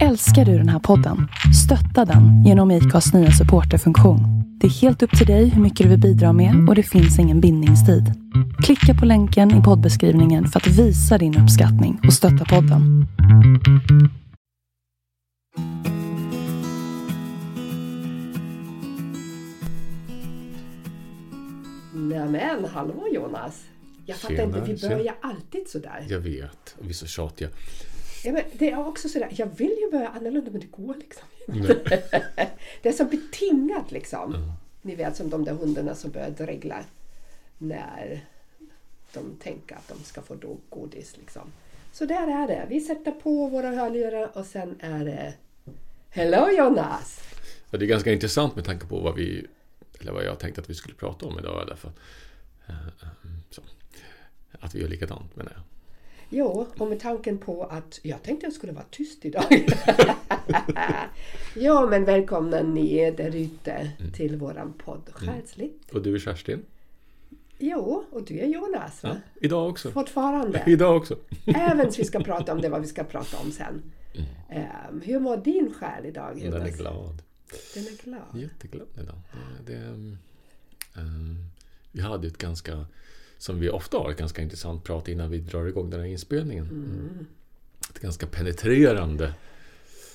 Älskar du den här podden? Stötta den genom IKAs nya supporterfunktion. Det är helt upp till dig hur mycket du vill bidra med och det finns ingen bindningstid. Klicka på länken i poddbeskrivningen för att visa din uppskattning och stötta podden. Nämen, hallå Jonas! Jag fattar Tjena, inte, vi tjena. börjar alltid sådär. Jag vet, och vi är så tjatiga. Ja, men det är också sådär, jag vill ju börja annorlunda men det går liksom Nej. Det är som betingat liksom. Ni vet som de där hundarna som börjar dregla när de tänker att de ska få då godis liksom. Så där är det. Vi sätter på våra hörlurar och sen är det Hello Jonas! Ja, det är ganska intressant med tanke på vad vi eller vad jag tänkte att vi skulle prata om idag. Därför, eh, eh, så. Att vi gör likadant menar jag. Jo, och med tanken på att jag tänkte jag skulle vara tyst idag. ja, men välkomna ni där ute till våran podd Själsligt. Och du är Kerstin? Jo, och du är Jonas? Ja, idag också. Fortfarande. Idag också. Även vi ska prata om det, vad vi ska prata om sen. Ehm, hur mår din själ idag Jonas? Den är glad. Den är glad. Jätteglad idag. Det, det, um, um, vi hade ett ganska, som vi ofta har, ett ganska intressant prat innan vi drar igång den här inspelningen. Mm. Ett ganska penetrerande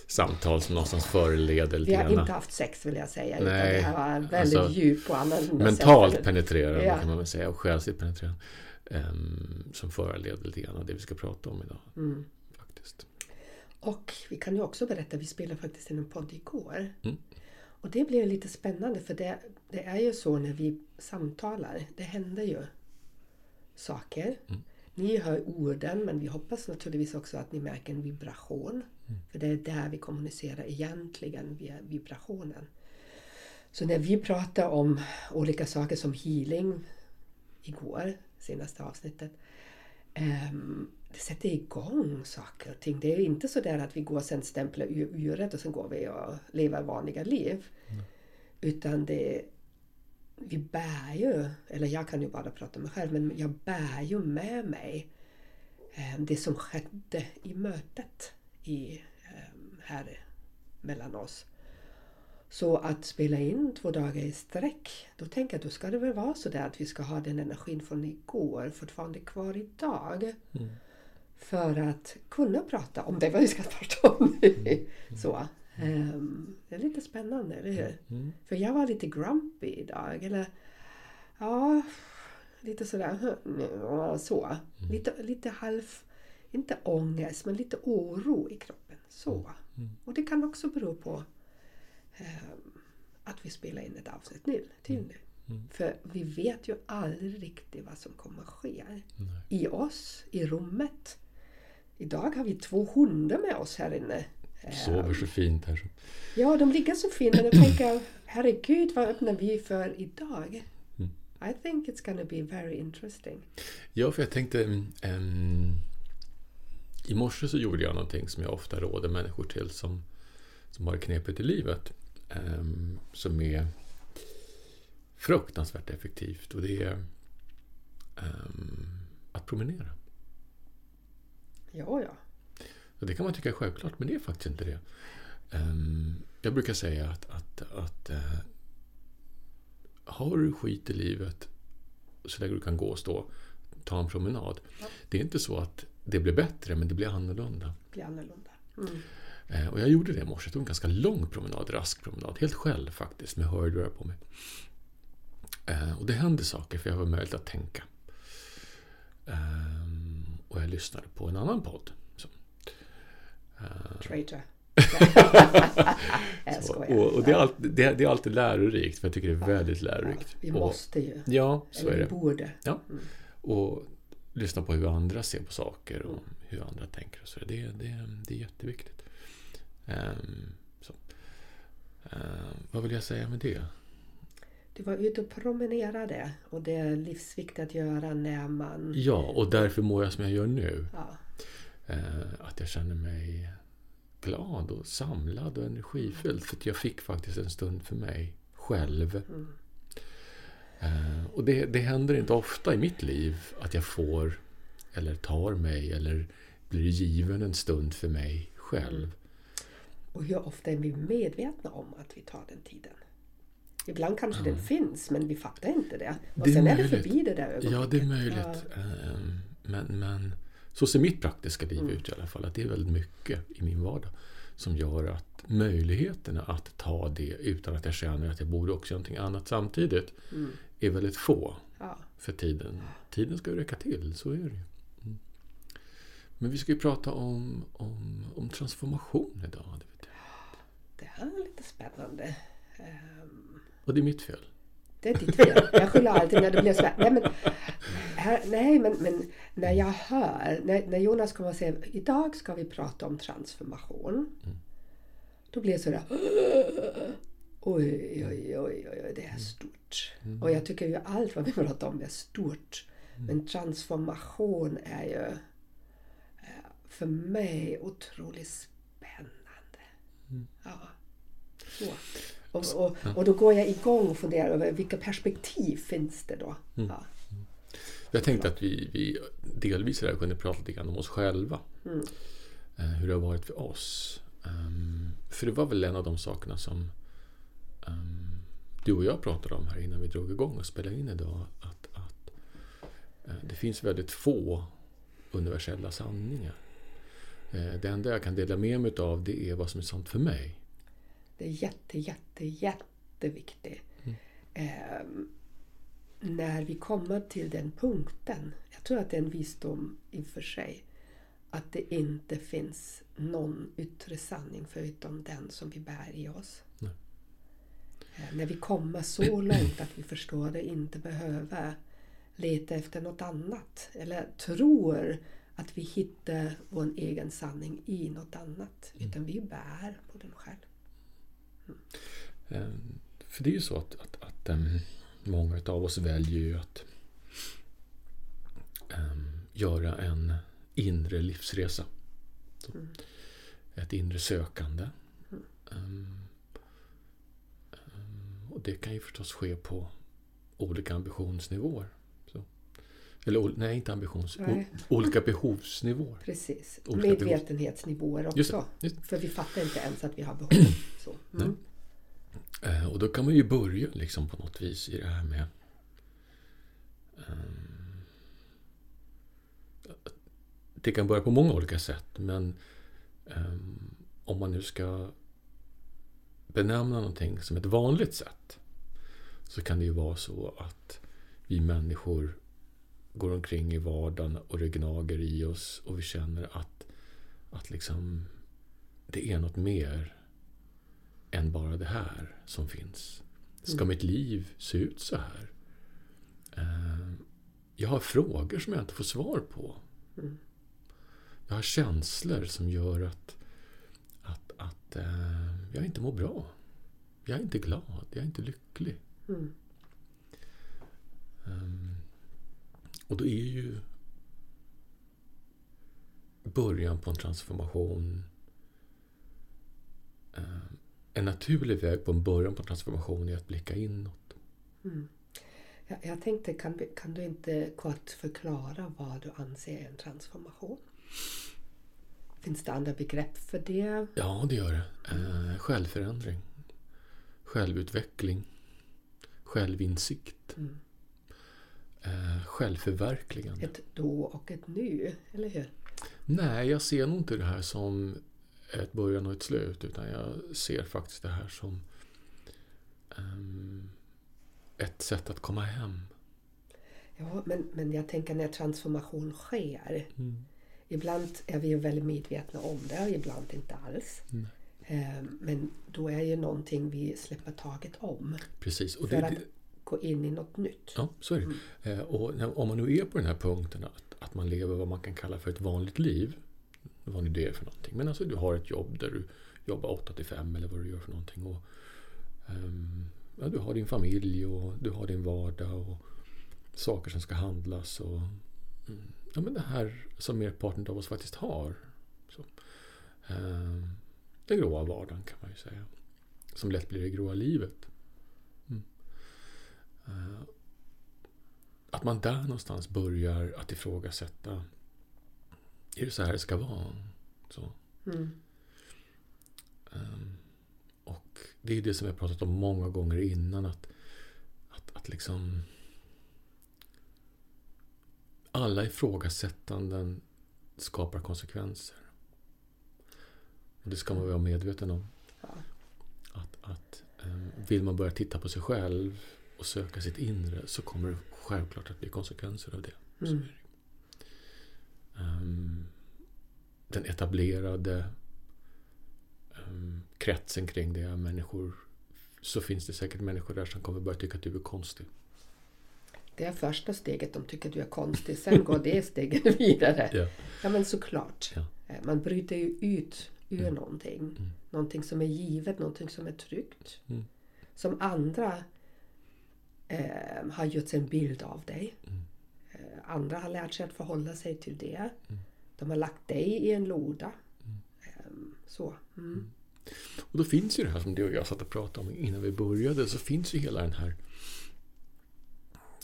samtal som någonstans föreleder lite Vi har grann. inte haft sex vill jag säga. utan Nej, det här var väldigt alltså, djup och annorlunda Mentalt sätt. penetrerande Ja. kan man väl säga och själsligt penetrerande. Um, som föreleder lite grann av det vi ska prata om idag. Mm. Faktiskt. Och vi kan ju också berätta, vi spelade faktiskt in en podd igår. Mm. Och det blev lite spännande för det, det är ju så när vi samtalar, det händer ju saker. Mm. Ni hör orden men vi hoppas naturligtvis också att ni märker en vibration. Mm. För det är där vi kommunicerar egentligen via vibrationen. Så när vi pratar om olika saker som healing igår, senaste avsnittet. ehm, det sätter igång saker och ting. Det är inte så där att vi går och sen stämplar ur- uret och sen går vi och lever vanliga liv. Utan det vi bär ju, eller jag kan ju bara prata om mig själv, men jag bär ju med mig eh, det som skedde i mötet i, eh, här mellan oss. Så att spela in två dagar i sträck, då tänker jag då ska det väl vara så där att vi ska ha den energin från igår fortfarande kvar idag. För att kunna prata om det vad vi ska prata om. så. Ehm, det är lite spännande, eller hur? Mm. För jag var lite grumpy idag. Eller ja, lite sådär så. Lite, lite halv, inte ångest, men lite oro i kroppen. Så. Och det kan också bero på ehm, att vi spelar in ett avsnitt nu, till nu. För vi vet ju aldrig riktigt vad som kommer att ske. I oss, i rummet. Idag har vi två hundar med oss här inne. Sover så fint här. Ja, de ligger så fint. Men jag tänker, herregud, vad öppnar vi för idag? I think it's gonna be very interesting. Ja, för jag tänkte... ehm, I morse så gjorde jag någonting som jag ofta råder människor till som, som har det knepigt i livet. ehm, som är fruktansvärt effektivt. Och det är ehm, att promenera. Ja, ja. Och det kan man tycka är självklart, men det är faktiskt inte det. Ehm, jag brukar säga att, att, att eh, har du skit i livet så länge du kan gå och stå, ta en promenad. Det är inte så att det blir bättre, men det blir annorlunda. Blir annorlunda. Mm. Eh, och jag gjorde det i morse. Jag tog en ganska lång promenad, rask promenad. Helt själv faktiskt, med hörlurar på mig. Eh, och det hände saker, för jag har möjlighet att tänka. Ehm, och jag lyssnade på en annan podd. Traitor. Så, och och det, är alltid, det, det är alltid lärorikt, för jag tycker det är väldigt lärorikt. Vi och, måste ju. Ja, så Eller är vi det. borde. Ja. Och lyssna på hur andra ser på saker och hur andra tänker. Och så. Det, det, det är jätteviktigt. Ehm, så. Ehm, vad vill jag säga med det? Du var ute och promenerade och det är livsviktigt att göra när man... Ja, och därför mår jag som jag gör nu. Ja, Eh, att jag känner mig glad och samlad och energifylld. För att jag fick faktiskt en stund för mig själv. Eh, och det, det händer inte ofta i mitt liv att jag får eller tar mig eller blir given en stund för mig själv. Och hur ofta är vi medvetna om att vi tar den tiden? Ibland kanske den finns men vi fattar inte det. Och Det är sen är det möjligt. förbi det där ögonblicket. Ja, det är möjligt. Ja. Ehm, Men, men så ser mitt praktiska liv Mm. ut i alla fall. Att det är väldigt mycket i min vardag som gör att möjligheterna att ta det utan att jag känner att jag borde också göra någonting annat samtidigt Mm. är väldigt få. Ja. För tiden, tiden ska ju räcka till, så är det ju. Mm. Men vi ska ju prata om, om, om transformation idag. Det. Det är lite spännande. Ehm, Och det är mitt fel. Det är ditt fel. Jag skyller alltid när det blir sådär. Nej men, här, nej, men, men när jag hör, när, när Jonas kommer och säger idag ska vi prata om transformation. Då blir jag sådär Oj, oj, oj, oj, oj, det är stort. Och jag tycker ju allt vad vi pratar om är stort. Men transformation är ju eh, för mig otroligt spännande. Ja. Så. Och, och, och då går jag igång och funderar över vilka perspektiv finns det då? Ja. Jag tänkte att vi, vi delvis där kunde prata lite grann om oss själva. Eh, Hur det har varit för oss. Ehm, För det var väl en av de sakerna som ehm, du och jag pratade om här innan vi drog igång och spelade in idag. Att, att eh, det finns väldigt få universella sanningar. Eh, Det enda jag kan dela med mig av det är vad som är sant för mig. Det är jätte, jätte, jätteviktigt. Ehm, när vi kommer till den punkten, jag tror att det är en visdom i och för sig, att det inte finns någon yttre sanning förutom den som vi bär i oss. Nej. Eh, När vi kommer så långt att vi förstår det, inte behöver leta efter något annat eller tror att vi hittar vår egen sanning i något annat. Utan vi bär på den själv. Ehm, För det är ju så att, att, att ehm, många av oss väljer ju att ehm, göra en inre livsresa. Så, Ett inre sökande. Ehm, ehm, och det kan ju förstås ske på olika ambitionsnivåer. Eller nej, inte ambitions... Nej. Olika behovsnivåer. Precis. Olika. Medvetenhetsnivåer Just det, också. just det. För vi fattar inte ens att vi har behov. Så. Mm. Eh, Och då kan man ju börja liksom på något vis i det här med ehm, Det kan börja på många olika sätt men ehm, om man nu ska benämna någonting som ett vanligt sätt så kan det ju vara så att vi människor går omkring i vardagen och det gnager i oss och vi känner att, att liksom det är något mer än bara det här som finns. Ska mitt liv se ut så här? Eh, Jag har frågor som jag inte får svar på. Jag har känslor som gör att, att, att eh, jag inte mår bra. Jag är inte glad, jag är inte lycklig. Mm. Ehm, och då är ju början på en transformation eh, en naturlig väg på en början på en transformation är att blicka inåt. Jag, jag tänkte, kan, kan du inte kort förklara vad du anser är en transformation? Finns det andra begrepp för det? Ja, det gör det. Eh, självförändring, självutveckling, självinsikt, Mm. Eh, självförverkligande. Ett då och ett nu, eller hur? Nej, jag ser nog inte det här som ett början och ett slut utan jag ser faktiskt det här som ehm, ett sätt att komma hem. Ja, men, men jag tänker när transformation sker. Ibland är vi ju väldigt medvetna om det ibland inte alls. Mm. Eh, Men då är ju någonting vi släpper taget om Precis. Och det, att gå in i något nytt. ja, så är det. Eh, och om man nu är på den här punkten att, att man lever vad man kan kalla för ett vanligt liv. Vad nu det är för någonting. Men alltså du har ett jobb där du jobbar 8 till 5 eller vad du gör för någonting. Och, ehm, ja, du har din familj och du har din vardag och saker som ska handlas. Och, mm, ja, men det här som merparten av oss faktiskt har. Så, ehm, den gråa vardagen kan man ju säga. Som lätt blir det gråa livet. Eh, att man där någonstans börjar att ifrågasätta. Är det så här det ska vara? Så. Mm. Eh, det är det som har pratat om många gånger innan. Att, att, att liksom alla ifrågasättanden skapar konsekvenser. Och det ska man vara medveten om. Ja. Att, att um, vill man börja titta på sig själv och söka sitt inre så kommer det självklart att bli konsekvenser av det. Mm. Um, den etablerade um, kretsen kring det, människor, så finns det säkert människor där som kommer börja tycka att du är konstig. Det är första steget, de tycker du är konstig. Sen går det steget vidare. Ja. Ja men såklart. Ja. Eh, Man bryter ju ut ur Mm. någonting. Mm. Någonting som är givet, någonting som är tryggt. Mm. Som andra eh, har gjort sig en bild av dig. Mm. Eh, andra har lärt sig att förhålla sig till det. Mm. De har lagt dig i en låda. Mm. Eh, så. Mm. Och då finns ju det här som du och jag satt och pratade om innan vi började, så finns ju hela den här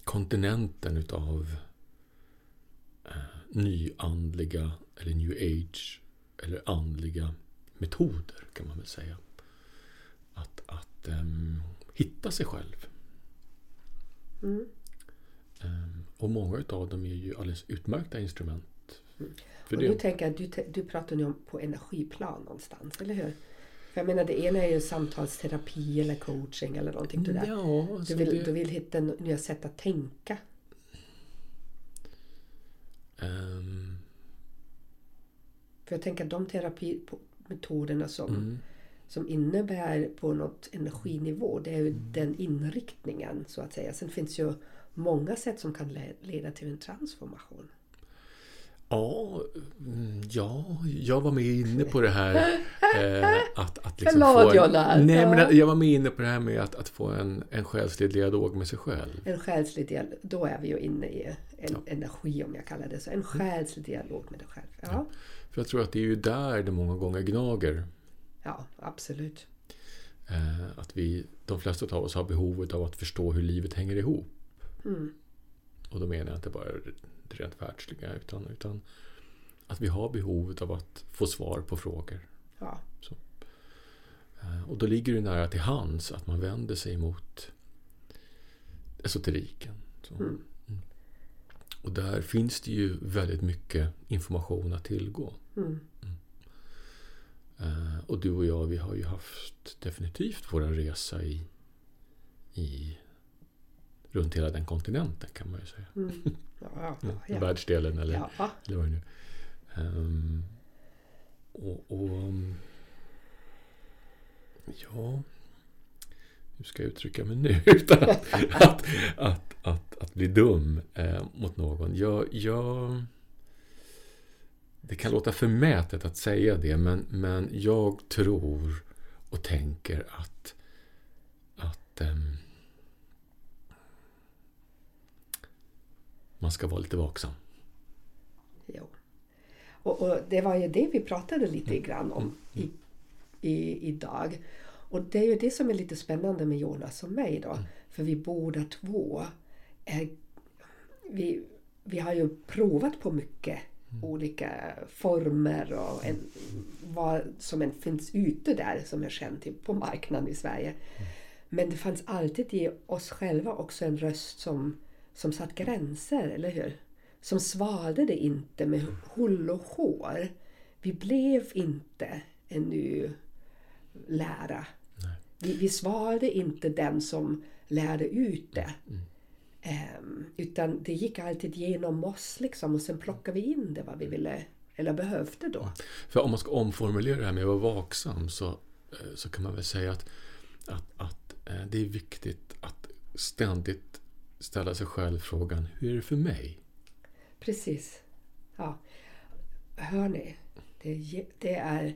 kontinenten utav eh, nyandliga eller new age eller andliga metoder kan man väl säga. Att, att ehm, hitta sig själv. Mm. Ehm, och många utav dem är ju alldeles utmärkta instrument. För Och nu det. tänker jag, du, du pratar nu om på energiplan någonstans, eller hur? För jag menar det ena är ju samtalsterapi eller coaching eller någonting sådär. Ja, Du vill, det, du vill hitta nya sätt att tänka. ehm, För jag tänker de terapimetoderna som, mm, som innebär på något energinivå, det är ju den inriktningen så att säga. Sen finns ju många sätt som kan le- leda till en transformation. Ja, mm, ja, jag var med inne på det här eh, att, att liksom Förlåt, få en. Nej, Ja. men jag var med inne på det här med att, att få en, en själslig dialog med sig själv. En själslig dialog, då är vi ju inne i en Ja. Mm. energi om jag kallar det så. En själslig dialog med dig själv. Ja, För jag tror att det är ju där det många gånger gnager. Ja absolut. Eh, att vi, de flesta av oss har behovet av att förstå hur livet hänger ihop. Mm. Och då menar jag inte bara det rent världsliga utan, utan att vi har behovet av att få svar på frågor. Ja. Eh, Och då ligger det nära till hands att man vänder sig mot esoteriken. Så. Mm. Och där finns det ju väldigt mycket information att tillgå. Mm. Eh, Och du och jag, vi har ju haft definitivt våran resa i, i runt hela den kontinenten kan man ju säga. Mm. Ja, ja, Ja. Världsdelen eller, ja. eller vad det nu Ehm, och, och um, Ja Hur ska jag uttrycka mig nu utan att, att, att, att, att bli dum eh, mot någon? Jag, jag Det kan låta förmätet att säga det men, men jag tror och tänker att att ehm, man ska vara lite vaksam. Jo. Och, och det var ju det vi pratade lite Mm. grann om i, i, idag. Och det är ju det som är lite spännande med Jonas och mig då. Mm. För vi båda två är, vi, vi har ju provat på mycket Mm. Olika former och en, vad som än finns ute där som är känt på marknaden i Sverige. Mm. Men det fanns alltid i oss själva också en röst som, som satt gränser, eller hur? Som svalde det inte med hull och hår. Vi blev inte en ny lära. Vi, vi svalde inte den som lärde ut det. Mm. Ehm, utan det gick alltid genom oss liksom och sen plockade vi in det vad vi ville eller behövde då. För om man ska omformulera det här med att vara vaksam så, eh, så kan man väl säga att, att, att eh, det är viktigt att ständigt ställa sig själv frågan Hur är det för mig? Precis. Ja. Hör ni? Det, det är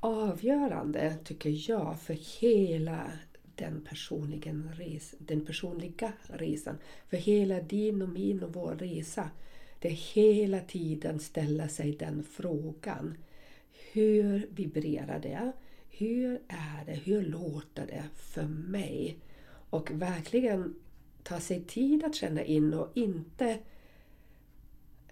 avgörande, tycker jag, för hela den personliga, res, den personliga resan. För hela din och min och vår resa. Det är hela tiden ställa sig den frågan. Hur vibrerar det? Hur är det? Hur låter det för mig? Och verkligen ta sig tid att känna in och inte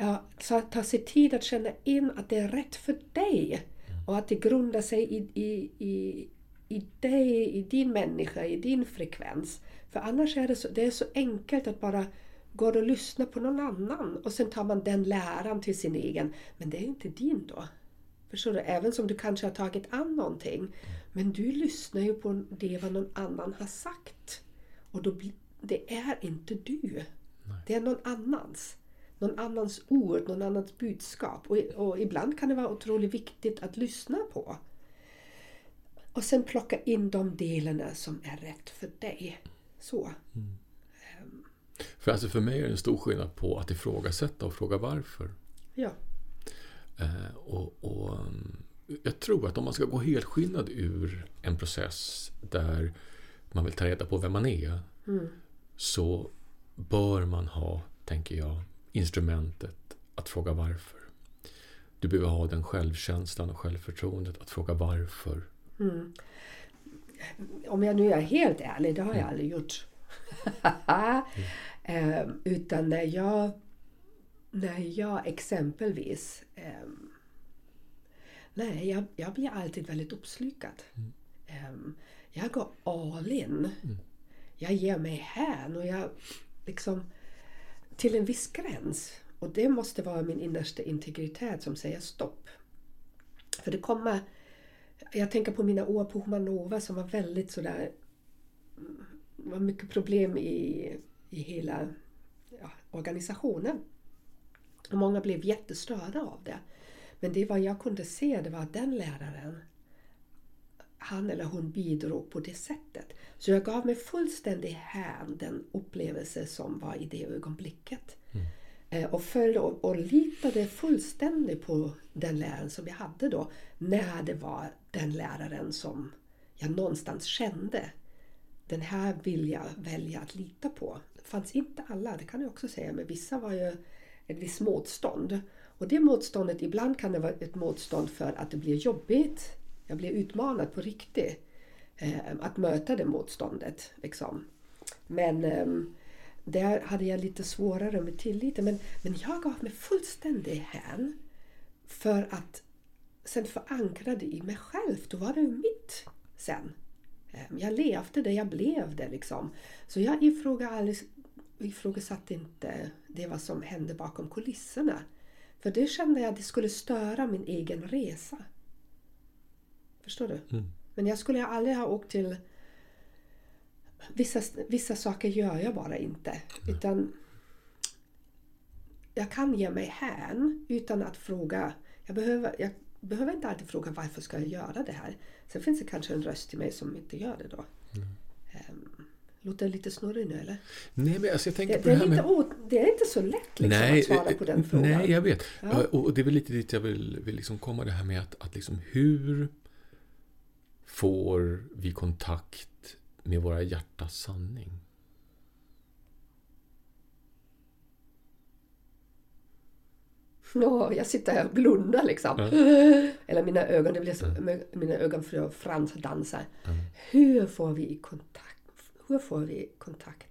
Ja, så att ta sig tid att känna in att det är rätt för dig. Och att det grundar sig i, i, i, i dig, i din människa, i din frekvens. För annars är det så, det är så enkelt att bara gå och lyssna på någon annan och sen tar man den läran till sin egen. Men det är inte din då. Förstår du? Även som du kanske har tagit an någonting. Men du lyssnar ju på det vad någon annan har sagt. Och då blir, det är inte du. Det är någon annans. Någon annans ord, någon annans budskap. Och, och ibland kan det vara otroligt viktigt att lyssna på. Och sen plocka in de delarna som är rätt för dig. Så. För, alltså för mig är det en stor skillnad på att ifrågasätta och fråga varför. Ja. Eh, och, och, mm, jag tror att om man ska gå helskinnad ur en process där man vill ta reda på vem man är så bör man ha, tänker jag, instrumentet att fråga varför. Du behöver ha den självkänslan och självförtroendet att fråga varför. Om jag nu är helt ärlig, det har jag aldrig gjort. Ehm, utan när jag, när jag exempelvis... ehm, nej, jag, jag blir alltid väldigt uppslukad. Ehm, jag går all in. Jag ger mig hän och jag liksom... Till en viss gräns. Och det måste vara min innersta integritet som säger stopp. För det kommer... Jag tänker på mina år på Humanova som var väldigt sådär... Det var mycket problem i, i hela ja, organisationen. Och många blev jättestörda av det. Men det vad jag kunde se det var att den läraren han eller hon bidrog på det sättet. Så jag gav mig fullständigt hän den upplevelse som var i det ögonblicket. Eh, Och följde och, och litade fullständigt på den läraren som jag hade då. När det var den läraren som jag någonstans kände. Den här vill jag välja att lita på. Det fanns inte alla, det kan jag också säga. Men vissa var ju ett visst motstånd. Och det motståndet, ibland kan det vara ett motstånd för att det blir jobbigt. Jag blir utmanad på riktigt. Eh, att möta det motståndet. Liksom. Men ehm, där hade jag lite svårare med tilliten. Men, men jag gav mig fullständigt hän. För att sen förankra det i mig själv. Då var det mitt sen. Ehm, Jag levde det, jag blev det liksom. Så jag ifrågasatte inte det vad som hände bakom kulisserna. För det kände jag att det skulle störa min egen resa. Förstår du? Men jag skulle aldrig ha åkt till... Vissa, vissa saker gör jag bara inte. Utan jag kan ge mig hän utan att fråga. Jag behöver, jag behöver inte alltid fråga varför ska jag göra det här. Sen finns det kanske en röst i mig som inte gör det då. Um, låter det lite snurrig nu eller? Nej, men alltså jag tänker Det, på det, det är här med... o- det är inte så lätt liksom, att svara på den eh, frågan. Nej, jag vet. Ja. Och det är väl lite dit jag vill, vill liksom komma det här med att, att liksom hur får vi kontakt med våra hjärtas sanning? Ja, jag sitter här och blundar liksom. Eller mina ögon, det blir så, mina ögon för Frans dansar. Hur får vi kontakt? Hur får vi kontakt?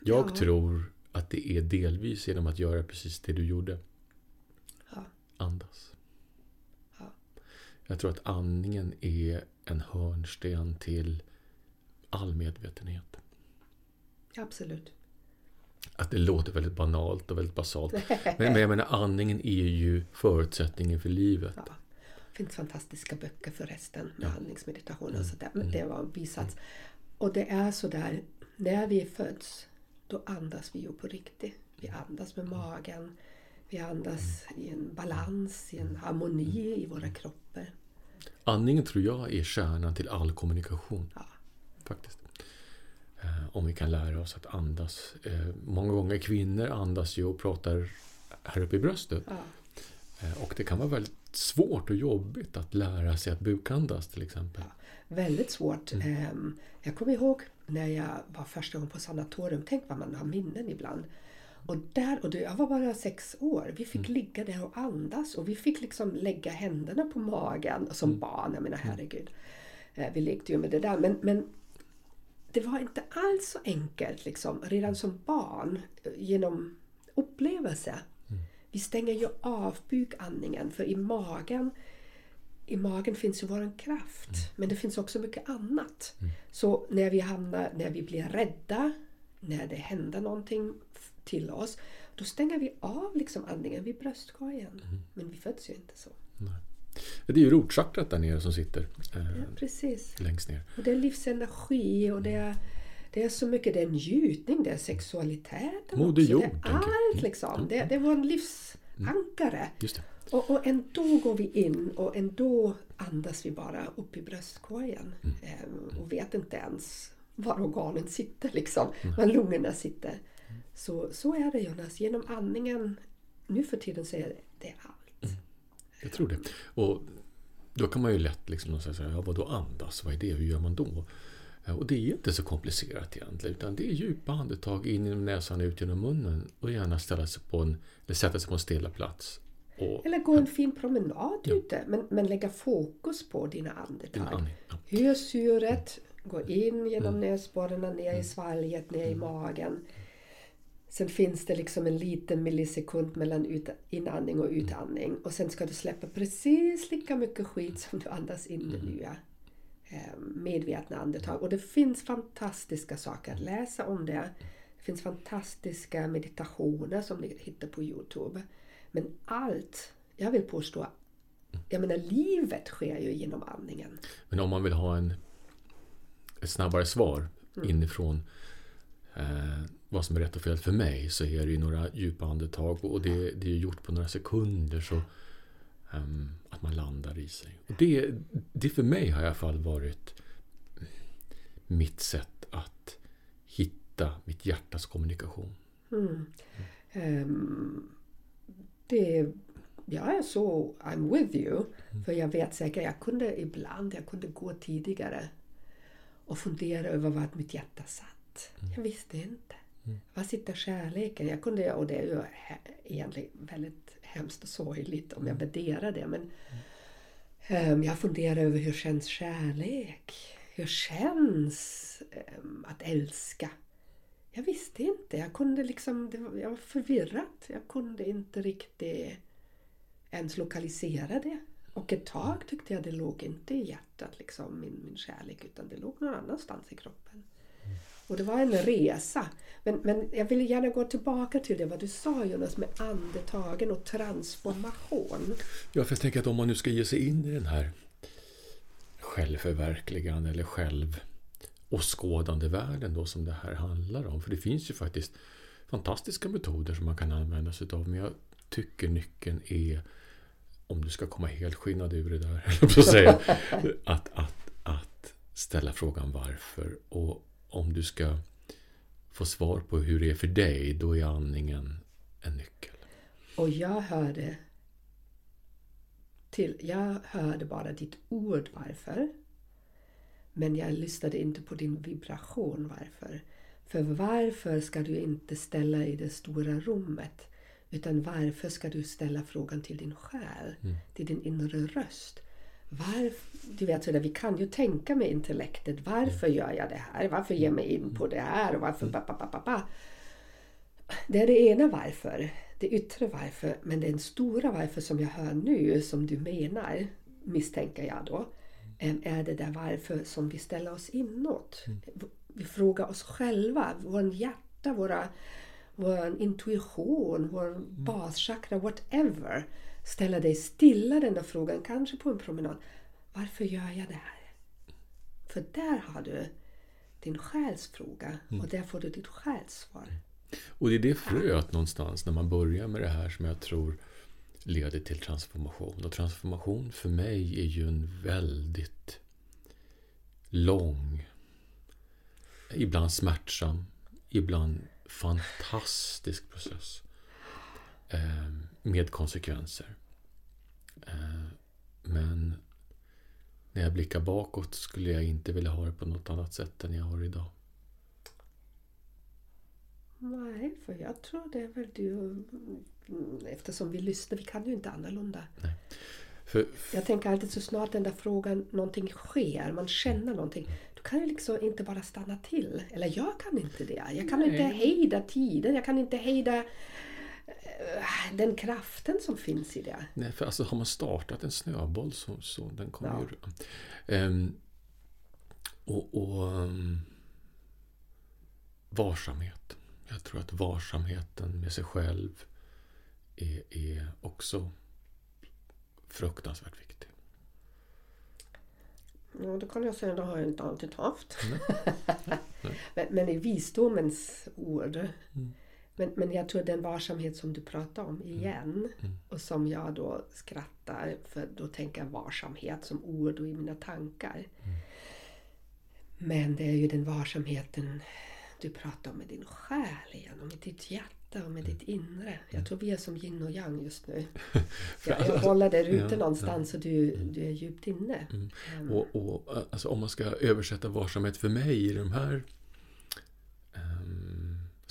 Jag Ja. tror att det är delvis genom att göra precis det du gjorde. Ja. Andas. Ja. Jag tror att andningen är en hörnsten till all medvetenhet. Absolut. Att det låter väldigt banalt och väldigt basalt. Men, men jag menar, andningen är ju förutsättningen för livet. Ja. Det finns fantastiska böcker förresten med andningsmeditation och sådär. Men det var en bisats. Och det är så där, när vi föds, då andas vi ju på riktigt. Vi andas med magen. Vi andas i en balans, i en harmoni i våra kroppar. Andningen tror jag är kärnan till all kommunikation. Ja. Faktiskt. Eh, Om vi kan lära oss att andas. Eh, Många gånger kvinnor andas ju och pratar här uppe i bröstet. Ja. Eh, Och det kan vara väldigt svårt och jobbigt att lära sig att bukandas till exempel. Väldigt svårt. Ehm, Jag kommer ihåg när jag var första gången på sanatorium. Tänk vad man har minnen ibland. Och där, och jag var bara sex år. Vi fick ligga där och andas och vi fick liksom lägga händerna på magen som barn. Jag menar herregud. Eh, Vi lekte ju med det där. Men, men det var inte alls så enkelt liksom, redan som barn eh, genom upplevelse. Vi stänger ju av bukandningen för i magen i magen finns ju vår kraft. Mm. Men det finns också mycket annat. Så när vi hamnar, när vi blir rädda, när det händer någonting till oss, då stänger vi av liksom andningen vid bröstkorgen. Mm. Men vi föds ju inte så. Det är ju rotchakrat där nere som sitter eh, Ja, precis. längst ner. Och det är livsenergi och det är, det är så mycket, det är njutning, det är sexualiteten Moder jord, Det är allt Mm. liksom. Det, det är vår livsankare. Det. Och, och ändå går vi in och ändå andas vi bara upp i bröstkorgen. Ehm, och vet inte ens var organen sitter, liksom, var lungorna sitter. Så, så är det Jonas. Genom andningen, nu för tiden det, det är allt. Jag tror det. Och då kan man ju lätt liksom säga så här, ja, vadå andas? Vad är det? Hur gör man då? Eh, Och det är inte så komplicerat egentligen. Utan det är djupa andetag in genom näsan ut genom munnen. Och gärna ställa sig på en, eller sätta sig på en stilla plats. Och Eller gå en fin promenad ute, men, men lägga fokus på dina din andetag. andning. Ja. Hur syret går in genom näsborrarna, ner i svalget, ner i magen. Sen finns det liksom en liten millisekund mellan ut, inandning och utandning. Och sen ska du släppa precis lika mycket skit som du andas in det nya eh, medvetna andetag. Och det finns fantastiska saker att läsa om det. Det finns fantastiska meditationer som ni hittar på Youtube. Men allt, jag vill påstå, jag menar livet sker ju genom andningen. Men om man vill ha en, ett snabbare svar inifrån eh, vad som är rätt och fel för mig så är det ju några djupa andetag och det, det är gjort på några sekunder så ehm, att man landar i sig. Och det, det för mig har i alla fall varit mitt sätt att hitta mitt hjärtas kommunikation. Ehm, det, jag är så I'm with you. För jag vet säkert, jag kunde ibland jag kunde gå tidigare och fundera över vart mitt hjärta satt. Jag visste inte. Var sitter kärleken? Jag kunde, och det är ju egentligen väldigt hemskt och sorgligt om jag värderar det. Men ehm, jag funderar över hur känns kärlek? Hur känns ehm, att älska? Jag visste inte. Jag kunde liksom, var, jag var förvirrad. Jag kunde inte riktigt ens lokalisera det. Och ett tag tyckte jag det låg inte i hjärtat, liksom, min, min kärlek, utan det låg någon annanstans i kroppen. Och det var en resa. Men, men jag vill gärna gå tillbaka till det vad du sa Jonas med andetagen och transformation. Ja, för jag tänker att om man nu ska ge sig in i den här självförverkligande eller självåskådande världen då som det här handlar om. För det finns ju faktiskt fantastiska metoder som man kan använda sig av. Men jag tycker nyckeln är, om du ska komma helt skinnad ur det där, att, att, att ställa frågan varför. Och om du ska få svar på hur det är för dig, då är andningen en nyckel. Och jag hörde till, jag hörde bara ditt ord varför. Men jag lyssnade inte på din vibration varför. För varför ska du inte ställa i det stora rummet? Utan varför ska du ställa frågan till din själ, till din inre röst? Varför, du vet sådär, vi kan ju tänka med intellektet. Varför gör jag det här? Varför ger jag mig in på det här? Och varför... Ba, ba, ba, ba, ba. Det är det ena varför, det yttre varför. Men den stora varför som jag hör nu, som du menar, misstänker jag då, är det där varför som vi ställer oss inåt. Vi frågar oss själva, vår hjärta, våra, vår intuition, vår baschakra, whatever. Ställa dig stilla den där frågan, kanske på en promenad. Varför gör jag det här? För där har du din själsfråga och där får du ditt själssvar. Och det är det fröet någonstans när man börjar med det här som jag tror leder till transformation. Och transformation för mig är ju en väldigt lång, ibland smärtsam, ibland fantastisk process. Eh, med konsekvenser. Eh, men när jag blickar bakåt skulle jag inte vilja ha det på något annat sätt än jag har idag. Nej, för jag tror det är väl du... Eftersom vi lyssnar, vi kan ju inte annorlunda. För, Jag tänker alltid så snart den där frågan, någonting sker, man känner någonting. Du kan ju liksom inte bara stanna till. Eller jag kan inte det. Jag kan Nej. inte hejda tiden, jag kan inte hejda den kraften som finns i det. Nej, för alltså har man startat en snöboll så, så den kommer Ja. ju... Ehm, och och ehm, varsamhet. Jag tror att varsamheten med sig själv är, är också fruktansvärt viktig. Ja, det kan jag säga, det har jag inte alltid haft. Nej. men, men i visdomens ord. Mm. Men, men jag tror den varsamhet som du pratar om igen Mm. och som jag då skrattar för då tänker jag varsamhet som ord och i mina tankar. Mm. Men det är ju den varsamheten du pratar om med din själ igen och med ditt hjärta och med ditt inre. Jag tror vi är som yin och yang just nu. Jag, jag håller där ute Ja, någonstans och du, du är djupt inne. Mm. Ehm, Och, och alltså, om man ska översätta varsamhet för mig i de här ehm,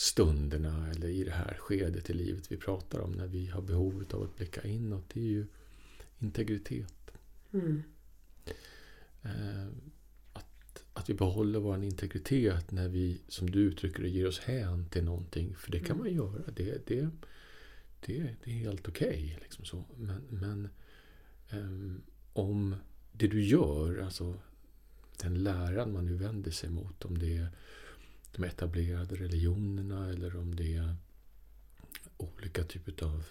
stunderna eller i det här skedet i livet vi pratar om när vi har behov av att blicka inåt, det är ju integritet. mm, Ehm, att, att vi behåller vår integritet när vi, som du uttrycker det, ger oss hän till någonting. För det kan man göra. Det, det, det, det är helt okej. liksom så. Men, men ehm, om det du gör, alltså den läran man nu vänder sig mot, om det är de etablerade religionerna eller om det är olika typer av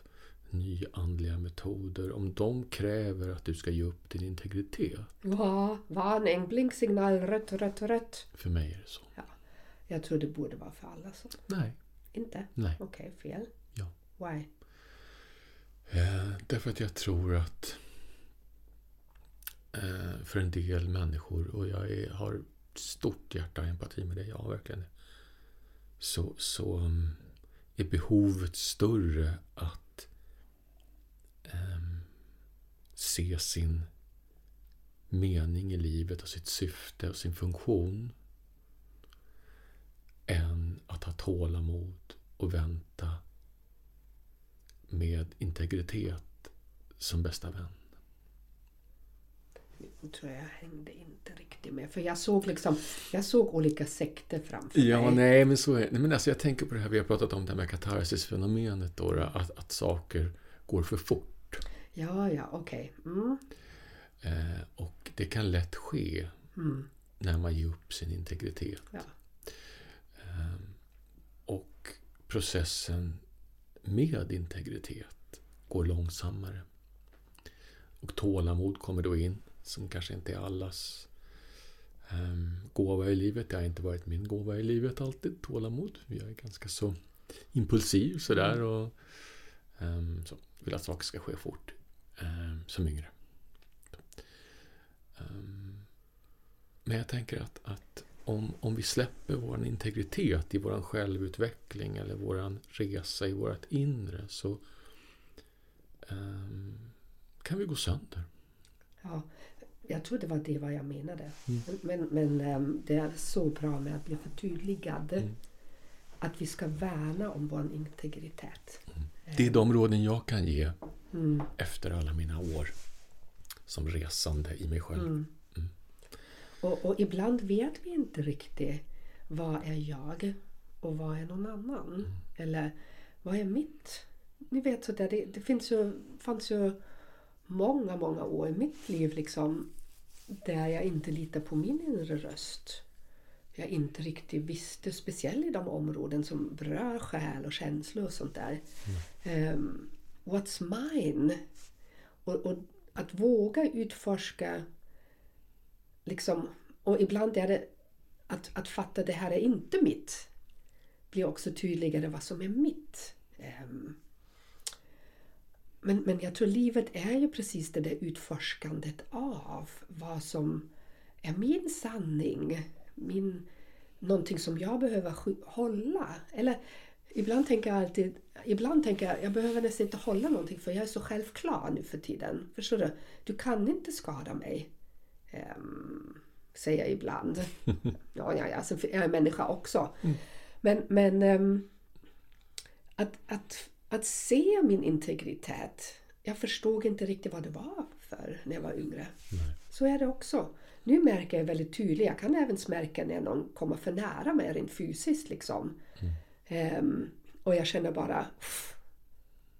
nyandliga metoder, om de kräver att du ska ge upp din integritet. Ja, varning, blinksignal, rött, rött, rött. För mig är det så. Jag tror det borde vara för alla så. Nej. Inte? Nej. Okej, fel. Ja. Why? Eh, därför att jag tror att eh, för en del människor, och jag är, har stort hjärta och empati med det, jag har verkligen. Så, så um, är behovet större att ehm, se sin mening i livet och sitt syfte och sin funktion än att ha tålamod och vänta med integritet som bästa vän. Tror jag hängde inte riktigt med. För jag såg liksom, jag såg olika sekter framför Ja, mig. nej, men så är det. Men alltså, jag tänker på det här vi har pratat om, det här med katarsis-fenomenet. Då, att, att saker går för fort. Ja, ja, okej. Mm. Eh, och det kan lätt ske Mm. när man ger upp sin integritet. Ja. Eh, och processen med integritet går långsammare. Och tålamod kommer då in, som kanske inte är allas um, gåva i livet. Det har inte varit min gåva i livet alltid, tålamod. Jag är ganska så impulsiv sådär och ehm, så, vill att saker ska ske fort ehm, som yngre. Ehm, men jag tänker att, att om, om vi släpper vår integritet i vår självutveckling eller vår resa i vårt inre så kan vi gå sönder. ja. Jag tror det var det vad jag menade. Mm. Men, men ehm, det är så bra med att bli förtydligad. Mm. Att vi ska värna om vår integritet. Det är de råden jag kan ge Mm. efter alla mina år som resande i mig själv. Mm. Mm. Och, och ibland vet vi inte riktigt vad är jag och vad är någon annan. Mm. Eller vad är mitt? Ni vet sådär, det, det finns ju, fanns ju många, många år i mitt liv liksom där jag inte litar på min inre röst. Jag inte riktigt visste, speciellt i de områden som berör själ och känslor och sånt där. Ehm, what's mine? Och, och att våga utforska liksom, och ibland är det att, att fatta det här är inte mitt. Blir också tydligare vad som är mitt. Ehm, men, men jag tror livet är ju precis det där utforskandet av vad som är min sanning. Min, någonting som jag behöver hålla. Eller ibland tänker jag alltid, ibland tänker jag, jag behöver nästan inte hålla någonting för jag är så självklar nu för tiden. Förstår du? Du kan inte skada mig. Um, säger jag ibland. Ja, ja, ja, sen är jag människa också. Men, men ehm, att, att, att se min integritet. Jag förstod inte riktigt vad det var för när jag var yngre. Så är det också. Nu märker jag väldigt tydligt. Jag kan även märka när någon kommer för nära mig rent fysiskt. Liksom. Ehm, och jag känner bara... "Uff,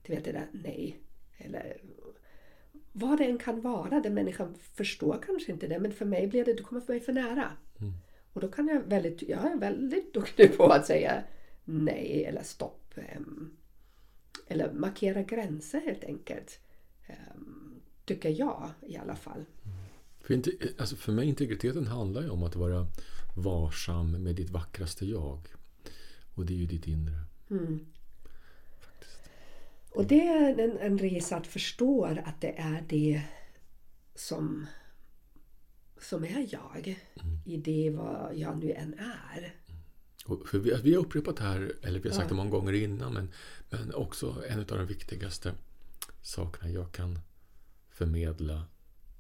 Du vet det där nej. Eller vad det än kan vara. Den människan förstår kanske inte det men för mig blir det, du kommer för mig för nära. Mm. Och då kan jag väldigt, jag är väldigt duktig på att säga nej eller stopp. em, Eller markera gränser helt enkelt. Em, Tycker jag i alla fall. För, inte, alltså för mig integriteten handlar ju om att vara varsam med ditt vackraste jag. Och det är ju ditt inre. Mm. Och det är en, en resa att förstå att det är det som, som är jag. I det vad jag nu än är. Och för vi, vi har upprepat det här, eller vi har sagt Ja. det många gånger innan, men, men också en av de viktigaste sakerna jag kan förmedla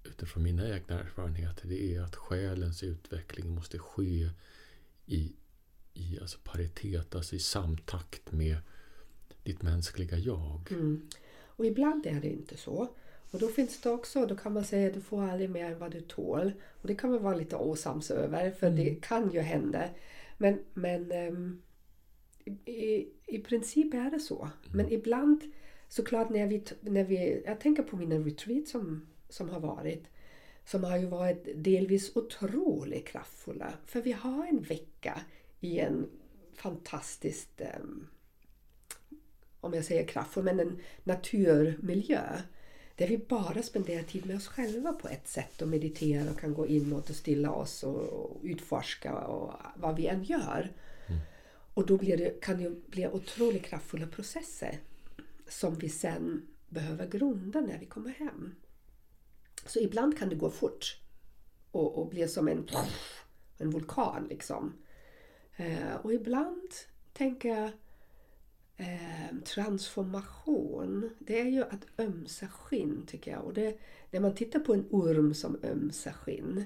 utifrån mina egna erfarenheter, det är att själens utveckling måste ske i, i alltså paritet, alltså i samtakt med ditt mänskliga jag. Mm. Och ibland är det inte så. Och då finns det också, då kan man säga att du får aldrig mer än vad du tål. Och det kan man vara lite osams över för det kan ju hända. Men, men ehm, i, i, princip är det så. Men ibland såklart när vi, när vi, jag tänker på mina retreat som, som har varit. Som har ju varit delvis otroligt kraftfulla. För vi har en vecka i en fantastiskt ehm, om jag säger kraftfull, men en naturmiljö. Där vi bara spenderar tid med oss själva på ett sätt och mediterar och kan gå inåt och stilla oss och, och utforska och vad vi än gör. Och då det, kan det bli otroligt kraftfulla processer som vi sen behöver grunda när vi kommer hem. Så ibland kan det gå fort och, och bli som en, en vulkan liksom. Eh, och ibland tänker jag eh, transformation, det är ju att ömsa skinn tycker jag. Och det, när man tittar på en orm som ömsar skinn,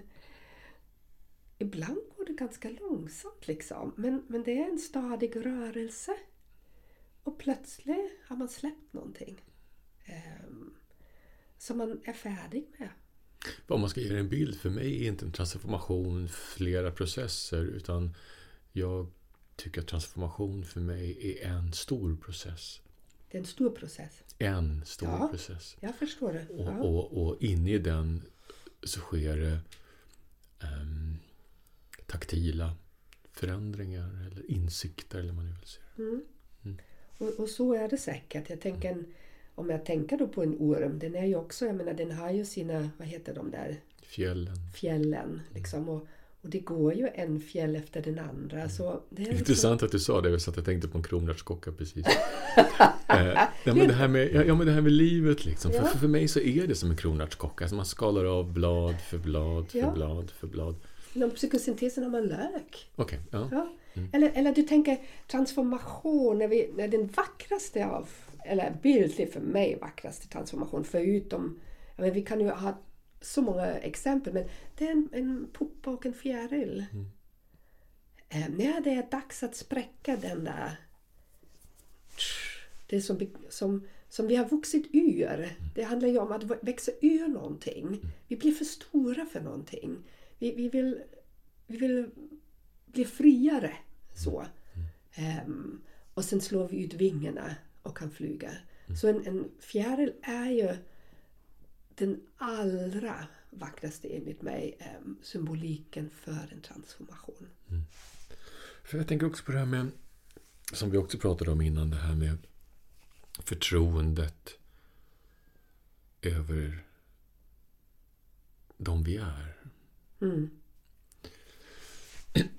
ibland går det ganska långsamt liksom. Men, men det är en stadig rörelse. Och plötsligt har man släppt någonting. Eh, som man är färdig med. Om man ska ge en bild, för mig är inte en transformation flera processer, utan jag tycker att transformation för mig är en stor process. Det är en stor process. En stor Ja. process. Jag förstår det. Och, Ja. och, och inne i den så sker det ehm, taktila förändringar eller insikter eller man nu vill säga. Och, och så är det säkert. Jag tänker, en- om jag tänker då på en orm, den är ju också, jag menar den har ju sina, vad heter de där, Fjällen. fjällen. Liksom, och, och det går ju en fjäll efter den andra. Så det är liksom- Intressant att du sa det, så att jag tänkte på en kronärtskocka precis. eh, ja, men det här med, ja, men det här med livet liksom. Ja. För, för mig så är det som en kronärtskocka. Alltså man skalar av blad för blad för Ja. blad för blad. Inom psykosyntesen har man lök. Okej, ja. Ja. Eller, eller du tänker transformation, när, vi, när den vackraste av, eller bildligt för mig vackraste transformation, förutom, ja, men vi kan ju ha så många exempel, men det är en, en puppa och en fjäril. Eh, när det är dags att spräcka den där, det som, som, som vi har vuxit ur. Det handlar ju om att växa ur någonting. Vi blir för stora för någonting. Vi, vi, vill, vi vill blir friare. Så. Ehm, och sen slår vi ut vingarna och kan flyga. Så en, en fjäril är ju den allra vackraste enligt mig ehm, symboliken för en transformation. För jag tänker också på det här med, som vi också pratade om innan, det här med förtroendet över de vi är. Mm.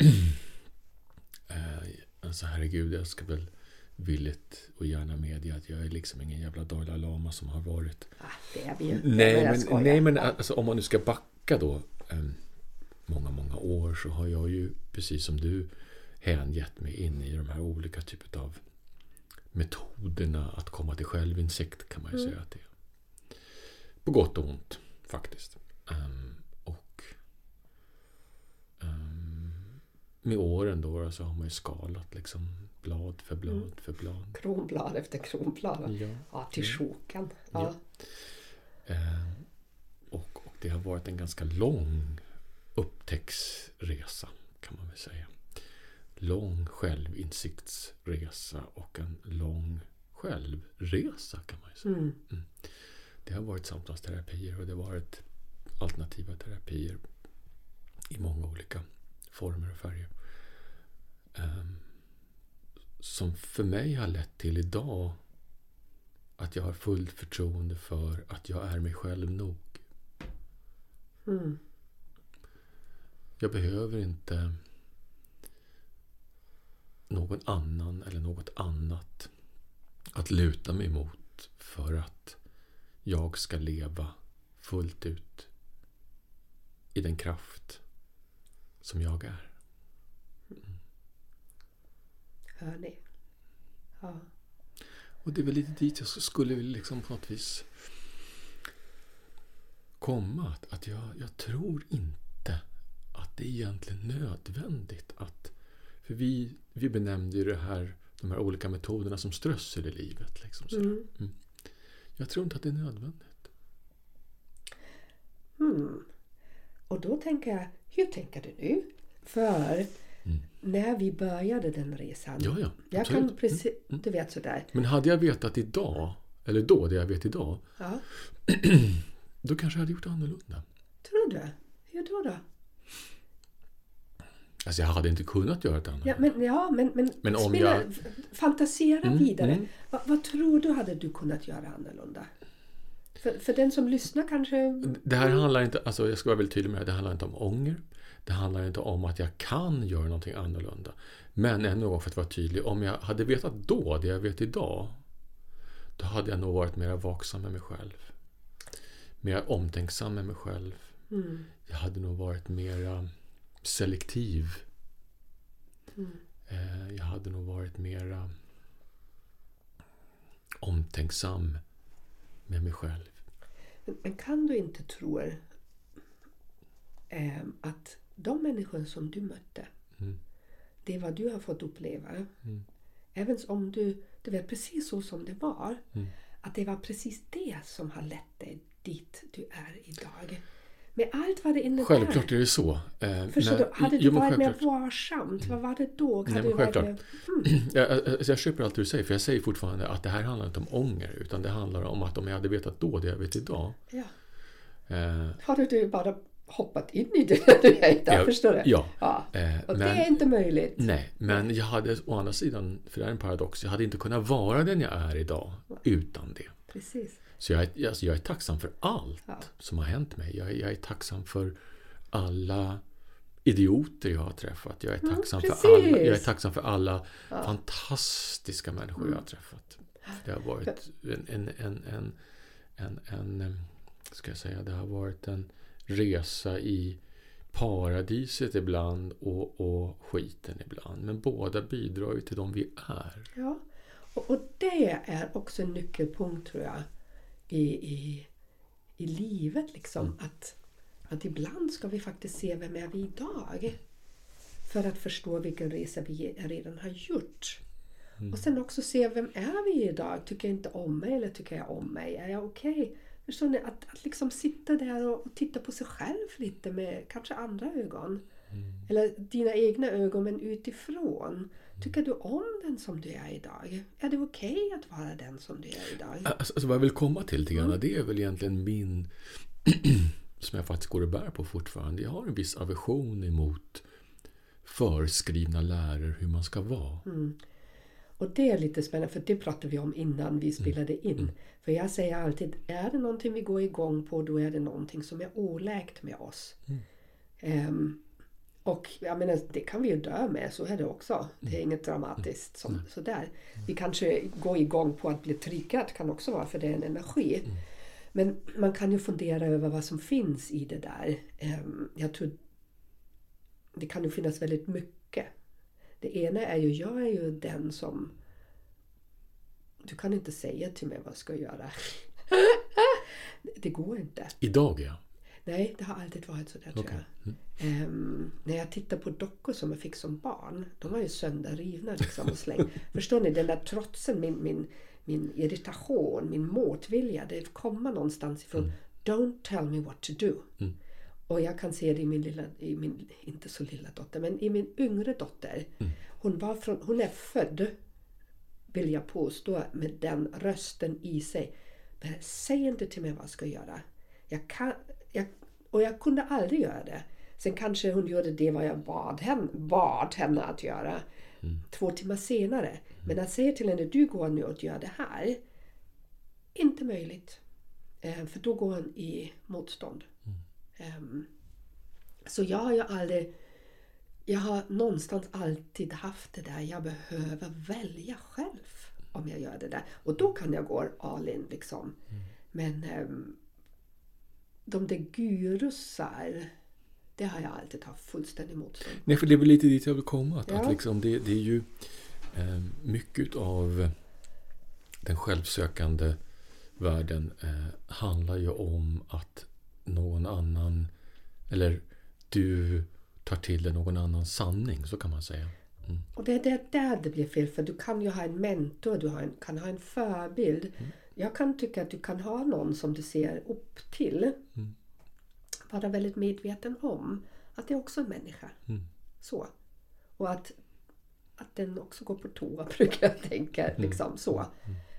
Eh, Alltså herregud, jag ska väl villigt och gärna medge att jag är liksom ingen jävla Dalai Lama som har varit Ah, det är vi ju. Nej, men, nej, men alltså, om man nu ska backa då em, många, många år så har jag ju precis som du hängett mig in i de här olika typer av metoderna att komma till självinsikt kan man ju säga att det är. På gott och ont faktiskt. Em, och em, med åren då så har man ju skalat liksom blad för blad för blad. Kronblad efter kronblad. Ja. Ja, till sjokan. Ja. Ja. Eh, och, och det har varit en ganska lång upptäcktsresa kan man väl säga. Lång självinsiktsresa och en lång självresa kan man ju säga. Mm. Det har varit samtalsterapier och det har varit alternativa terapier i många olika former och färger. Ehm, som för mig har lett till idag att jag har fullt förtroende för att jag är mig själv nog. Mm. Jag behöver inte någon annan eller något annat att luta mig mot för att jag ska leva fullt ut i den kraft som jag är. Hör ni? Ja. Och det är väl lite dit jag skulle liksom på något vis komma. Att, att jag, jag tror inte att det är egentligen nödvändigt att... För vi, vi benämnde ju det här, de här olika metoderna som strössel i livet. Liksom, så. Mm. Jag tror inte att det är nödvändigt. Mm. Och då tänker jag, hur tänker du nu? För när vi började den resan. Ja, ja, jag absolut. kan precis, du vet sådär. Men hade jag vetat idag, eller då, det jag vet idag, Ja, då kanske jag hade gjort annorlunda. tror du? Hur då då? Alltså jag hade inte kunnat göra det annorlunda. Ja, men, ja, men, men, Men om spela, jag- fantasera Mm, vidare. mm. Vad, vad tror du hade du kunnat göra annorlunda? För, för den som lyssnar kanske... Det här handlar inte, alltså jag ska vara väldigt tydlig med det, det handlar inte om ånger. Det handlar inte om att jag kan göra någonting annorlunda. Men ännu en gång för att vara tydlig, om jag hade vetat då det jag vet idag, då hade jag nog varit mer vaksam med mig själv. Mer omtänksam med mig själv. Mm, Jag hade nog varit mer selektiv. mm, Eh, Jag hade nog varit mer omtänksam med mig själv. Men, kan du inte tro eh, att de människor som du mötte, Mm. det är vad du har fått uppleva. Mm. Även om du, du vet precis så som det var. Mm. Att det var precis det som har lett dig dit du är idag. Med allt vad det innebär. Självklart är det så. Eh, Förstår när- du? Hade du varit mer varsamt? Vad var det då? Nej, men självklart. mer- Jag, alltså jag köper allt du säger, för jag säger fortfarande att det här handlar inte om ånger, utan det handlar om att om jag hade vetat då det jag vet idag. Ja. Eh, Hade du bara hoppat in i det du idag? Ja, Förstår du? ja. ja. eh, Och det men, är inte möjligt. nej, men jag hade å andra sidan, för det är en paradox, jag hade inte kunnat vara den jag är idag utan det. Precis. Så jag är, alltså jag är tacksam för allt Ja. som har hänt mig. Jag är, jag är tacksam för alla idioter jag har träffat. Jag är tacksam, för, precis. alla, jag är tacksam för alla fantastiska människor Mm. jag har träffat. Det har varit en, en, en, en, en, en, em, ska jag säga, det har varit en resa i paradiset ibland och, och skiten ibland. Men båda bidrar ju till de vi är. Ja. Och, och det är också en nyckelpunkt tror jag i, i, i livet. Liksom. Mm. Att, att ibland ska vi faktiskt se vem är vi idag. För att förstå vilken resa vi redan har gjort. Mm. Och sen också se vem är vi idag? Tycker jag inte om mig eller tycker jag om mig? Är jag okej? Förstår ni? Att, att liksom sitta där och, och titta på sig själv lite med kanske andra ögon. Eller dina egna ögon men utifrån. Tycker du om den som du är idag? Är det okej att vara den som du är idag? Alltså, alltså vad jag vill komma till lite grann, det är väl egentligen min... som jag faktiskt går och bär på fortfarande. Jag har en viss aversion emot förskrivna läror hur man ska vara. Och det är lite spännande för det pratade vi om innan vi spelade in. För jag säger alltid, är det någonting vi går igång på då är det någonting som är oläkt med oss. Ehm, och jag menar, det kan vi ju dö med, så är det också. Det är inget dramatiskt som, sådär. Vi kanske går igång på att bli triggad, kan också vara för det är en energi. Men man kan ju fundera över vad som finns i det där. Ehm, jag tror det kan ju finnas väldigt mycket. Det ena är ju, jag är ju den som... Du kan inte säga till mig vad jag ska göra. det går inte. Idag ja. Nej, det har alltid varit så där tror Okej. jag. Ehm, när jag tittar på dockor som jag fick som barn, de var ju sönderrivna liksom och släng. Förstår ni? Den där trotsen, min, min, min irritation, min motvilja, det kommer någonstans ifrån. Don't tell me what to do. Och jag kan se det i min lilla, i min, inte så lilla dotter, men i min yngre dotter. Hon, var från, hon är född vill jag påstå, med den rösten i sig. Men säg inte till mig vad jag ska göra. Jag kan, jag, och jag kunde aldrig göra det. Sen kanske hon gjorde det vad jag bad henne, bad henne att göra mm. två timmar senare. Mm. Men att säga till henne, du går nu och gör det här. Inte möjligt. Eh, för då går hon i motstånd. Um, så jag har ju aldrig... Jag har någonstans alltid haft det där, jag behöver välja själv om jag gör det där. Och då kan jag gå all in liksom. Mm. Men um, de där gurusar, det har jag alltid haft fullständigt motstånd Nej, för det är väl lite dit jag vill komma. Att, ja. att liksom det, det, är ju eh, mycket av den självsökande världen eh, handlar ju om att någon annan, eller du tar till dig någon annans sanning, så kan man säga. Mm. Och det är det där det blir fel, för du kan ju ha en mentor, du en, kan ha en förebild. Mm. Jag kan tycka att du kan ha någon som du ser upp till. Mm. Vara väldigt medveten om att det är också en människa. Mm. Så. Och att, att den också går på toa, brukar jag tänka. Mm. Liksom, så.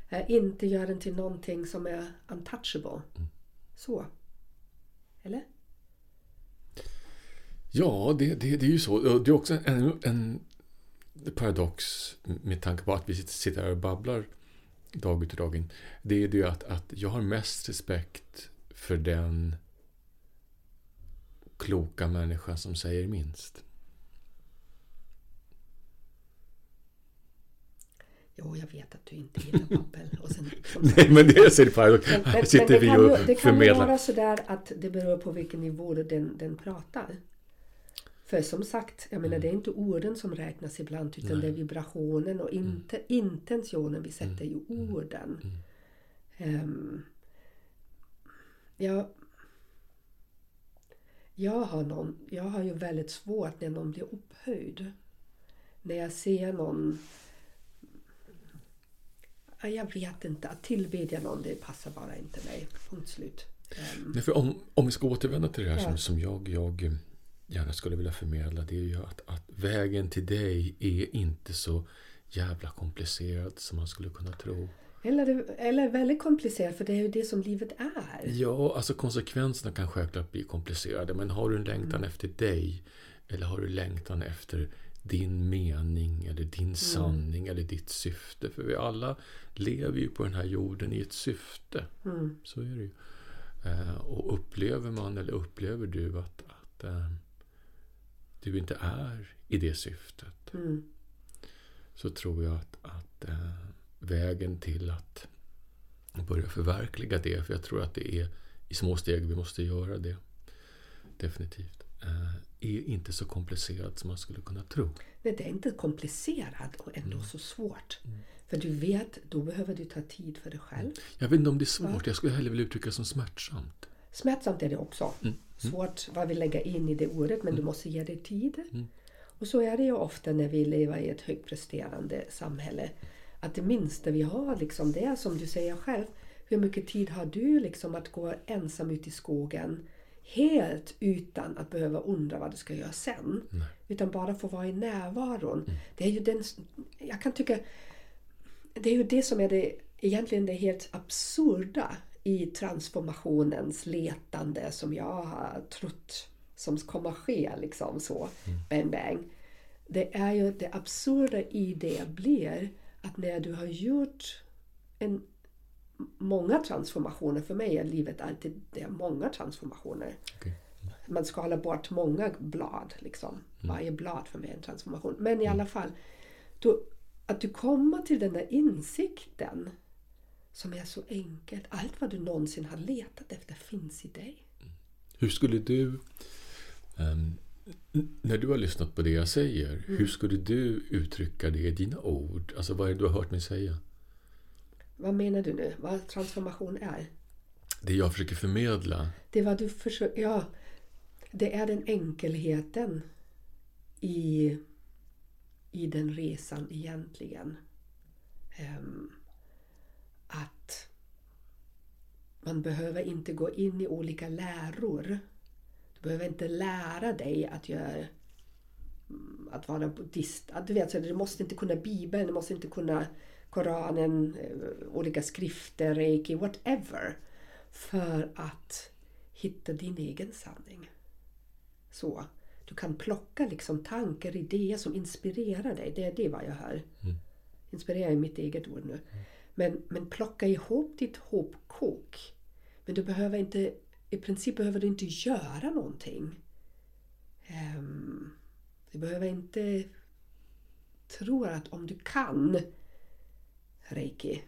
Eh, inte göra den till någonting som är untouchable. Så. Eller? Ja, det, det, det är ju så. Det är också en, en paradox med tanke på att vi sitter här och babblar dag ut och dag in. Det är det att, att jag har mest respekt för den kloka människa som säger minst. Jo, jag vet att du inte gillar babbel. Nej, men det är paradox. Här sitter vi och förmedlar. Det kan ju vara sådär att det beror på vilken nivå den, den pratar. För som sagt, jag menar, mm. det är inte orden som räknas ibland utan Nej. det är vibrationen och mm. inte, mm. intentionen vi sätter i mm. orden. Um, jag, jag, har någon, jag har ju väldigt svårt när någon blir upphöjd. När jag ser någon jag vet inte, att tillbedja någon det passar bara inte mig. Punkt slut. Um, Nej, för om, om vi ska återvända till det här ja. som, som jag, jag gärna skulle vilja förmedla det är ju att, att vägen till dig är inte så jävla komplicerad som man skulle kunna tro. Eller, eller väldigt komplicerad, för det är ju det som livet är. Ja, alltså konsekvenserna kan självklart bli komplicerade. Men har du en längtan mm. efter dig eller har du längtan efter din mening eller din mm. sanning eller ditt syfte? För vi alla lever ju på den här jorden i ett syfte. Mm. Så är det ju. Eh, och upplever man eller upplever du att, att eh, du inte är i det syftet. Mm. Så tror jag att, att äh, vägen till att börja förverkliga det, för jag tror att det är i små steg vi måste göra det. Definitivt. Är inte så komplicerat som man skulle kunna tro. Nej, det är inte komplicerat och ändå mm. så svårt. Mm. För du vet, då behöver du ta tid för dig själv. Jag vet inte om det är svårt. Ja. Jag skulle hellre vilja uttrycka det som smärtsamt. Smärtsamt är det också. Mm. Mm. Svårt vad vi lägger in i det ordet men du mm. måste ge det tid. Mm. Och så är det ju ofta när vi lever i ett högpresterande samhälle. Att det minsta vi har liksom, det är som du säger själv. Hur mycket tid har du liksom att gå ensam ut i skogen helt utan att behöva undra vad du ska göra sen. Nej. Utan bara få vara i närvaron. Mm. Det är ju den, jag kan tycka det är ju det som är det egentligen det helt absurda i transformationens letande som jag har trott som kommer ske. Liksom så, mm. bang bang. Det är ju det absurda i det blir att när du har gjort en, många transformationer, för mig är livet alltid det är många transformationer. Okay. Man skalar bort många blad. Liksom. Mm. Varje blad för mig är en transformation. Men i mm. alla fall, då, att du kommer till den där insikten som är så enkelt. Allt vad du någonsin har letat efter finns i dig. Hur skulle du, um, när du har lyssnat på det jag säger, mm. hur skulle du uttrycka det i dina ord? Alltså vad är det du har hört mig säga? Vad menar du nu? Vad transformation är? Det jag försöker förmedla. Det vad du försöker, ja. Det är den enkelheten i, i den resan egentligen. Um, att man behöver inte gå in i olika läror. Du behöver inte lära dig att göra att vara buddhist. Du vet, du måste inte kunna Bibeln, du måste inte kunna Koranen, eh, olika skrifter, reiki, whatever. För att hitta din egen sanning. Så. Du kan plocka liksom tankar, idéer som inspirerar dig. Det är det vad jag hör. Mm. Inspirera är mitt eget ord nu. Men, men plocka ihop ditt hopkok. Men du behöver inte, i princip behöver du inte göra någonting. Um, du behöver inte tro att om du kan reiki,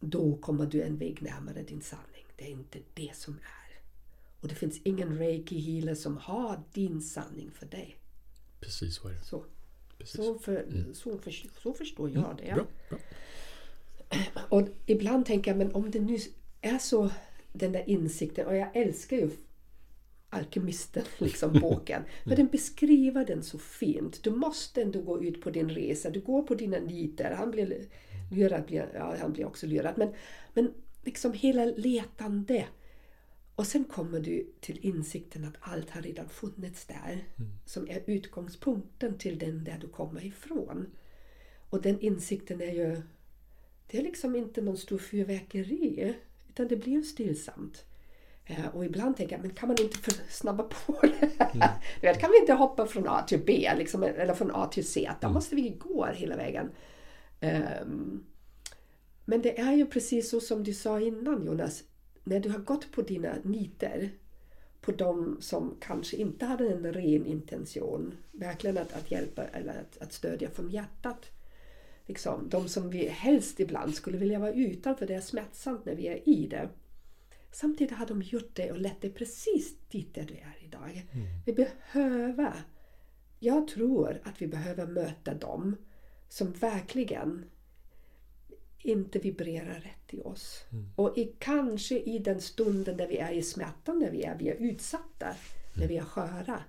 då kommer du en väg närmare din sanning. Det är inte det som är. Och det finns ingen reiki healer som har din sanning för dig. Precis så är det. Så, så, för, så, för, så förstår jag det. Bra, bra. Och ibland tänker jag, men om det nu är så den där insikten, och jag älskar ju Alkemisten, liksom boken. För den beskriver den så fint. Du måste ändå gå ut på din resa. Du går på dina niter. Han blir lurad, blir, ja, han blir också lurad. Men, men liksom hela letande. Och sen kommer du till insikten att allt har redan funnits där. Som är utgångspunkten till den där du kommer ifrån. Och den insikten är ju... Det är liksom inte någon stor fyrverkeri. Utan det blir ju stillsamt. Eh, Och ibland tänker jag, men kan man inte snabba på det här? Mm. Vet, kan vi inte hoppa från A till B, liksom, eller från A till C? Då måste vi gå hela vägen. Ehm, men det är ju precis så som du sa innan Jonas. När du har gått på dina niter, på de som kanske inte hade en ren intention, verkligen att, att hjälpa eller att, att stödja från hjärtat. Liksom, de som vi helst ibland skulle vilja vara utan för det är smärtsamt när vi är i det. Samtidigt har de gjort det och lett dig precis dit där du är idag. Vi behöver, jag tror att vi behöver möta dem som verkligen inte vibrerar rätt i oss. Och i, kanske i den stunden där vi är i smärtan, när vi är, vi är utsatta, när vi är sköra.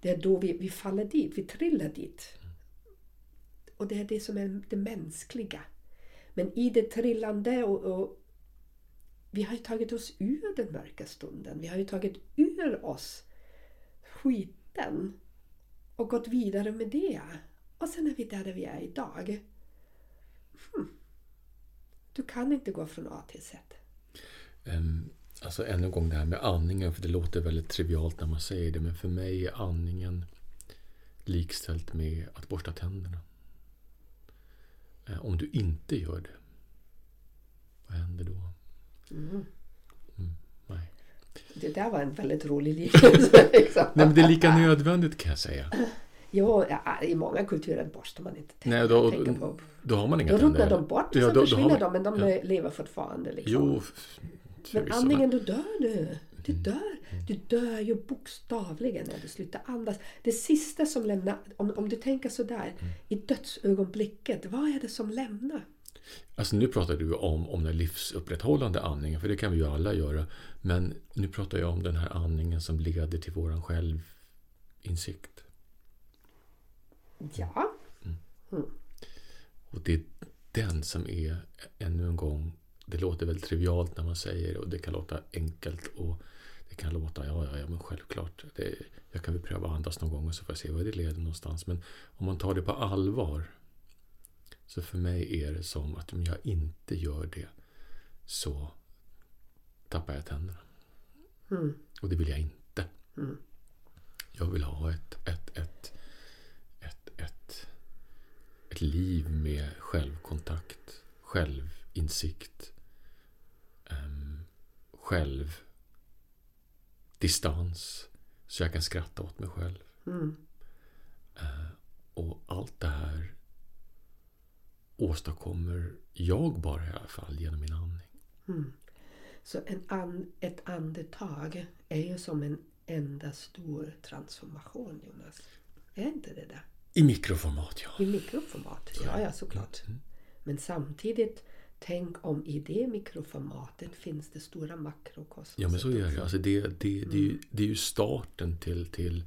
Det är då vi, vi faller dit, vi trillar dit. Och det är det som är det mänskliga. Men i det trillande och, och vi har ju tagit oss ur den mörka stunden. Vi har ju tagit ur oss skiten och gått vidare med det. Och sen är vi där, där vi är idag. Hmm. Du kan inte gå från A till Z. Ehm, Alltså ännu en gång det här med andningen, för det låter väldigt trivialt när man säger det, men för mig är andningen likställt med att borsta tänderna. Eh, Om du inte gör det, vad händer då? Mm. Nej. Det där var en väldigt rolig liknelse. Liksom. Nej, men det är lika nödvändigt kan jag säga. Jo, ja, i många kulturer borstar man inte tänderna. Nej, då, tänker på. då har man inga Då ruttnar de bort, Ja, sen då- försvinner man- de, men de ja. lever fortfarande. Liksom. Jo, Men andningen, då dör du. Du dör. Du dör ju bokstavligen när du slutar andas. Det sista som lämnar, om, om du tänker sådär, Mm. i dödsögonblicket, vad är det som lämnar? Alltså nu pratar du om, om den livsupprätthållande andningen, för det kan vi ju alla göra. Men nu pratar jag om den här andningen som leder till våran självinsikt. Ja, Och det är den som är, ännu en gång, det låter väldigt trivialt när man säger det och det kan låta enkelt och det kan låta, ja, ja, ja men självklart. Det, jag kan väl pröva andas någon gång och så får jag se vad det leder någonstans. Men om man tar det på allvar så för mig är det som att om jag inte gör det så tappar jag tänderna. Mm. Och det vill jag inte. Mm. Jag vill ha ett, ett, ett, ett, ett, liv med självkontakt, självinsikt, um, självdistans. Så jag kan skratta åt mig själv. Mm. Eh, och allt det här åstadkommer jag bara i alla fall genom min andning. Mm. Så en an, ett andetag är ju som en enda stor transformation, Jonas. Är inte det där? I mikroformat, ja. I mikroformat, ja, ja såklart. Mm. Men samtidigt, tänk om i det mikroformatet finns det stora makrokosmoset Ja, men så är det. Alltså det, det, det, är ju, det är ju starten till, till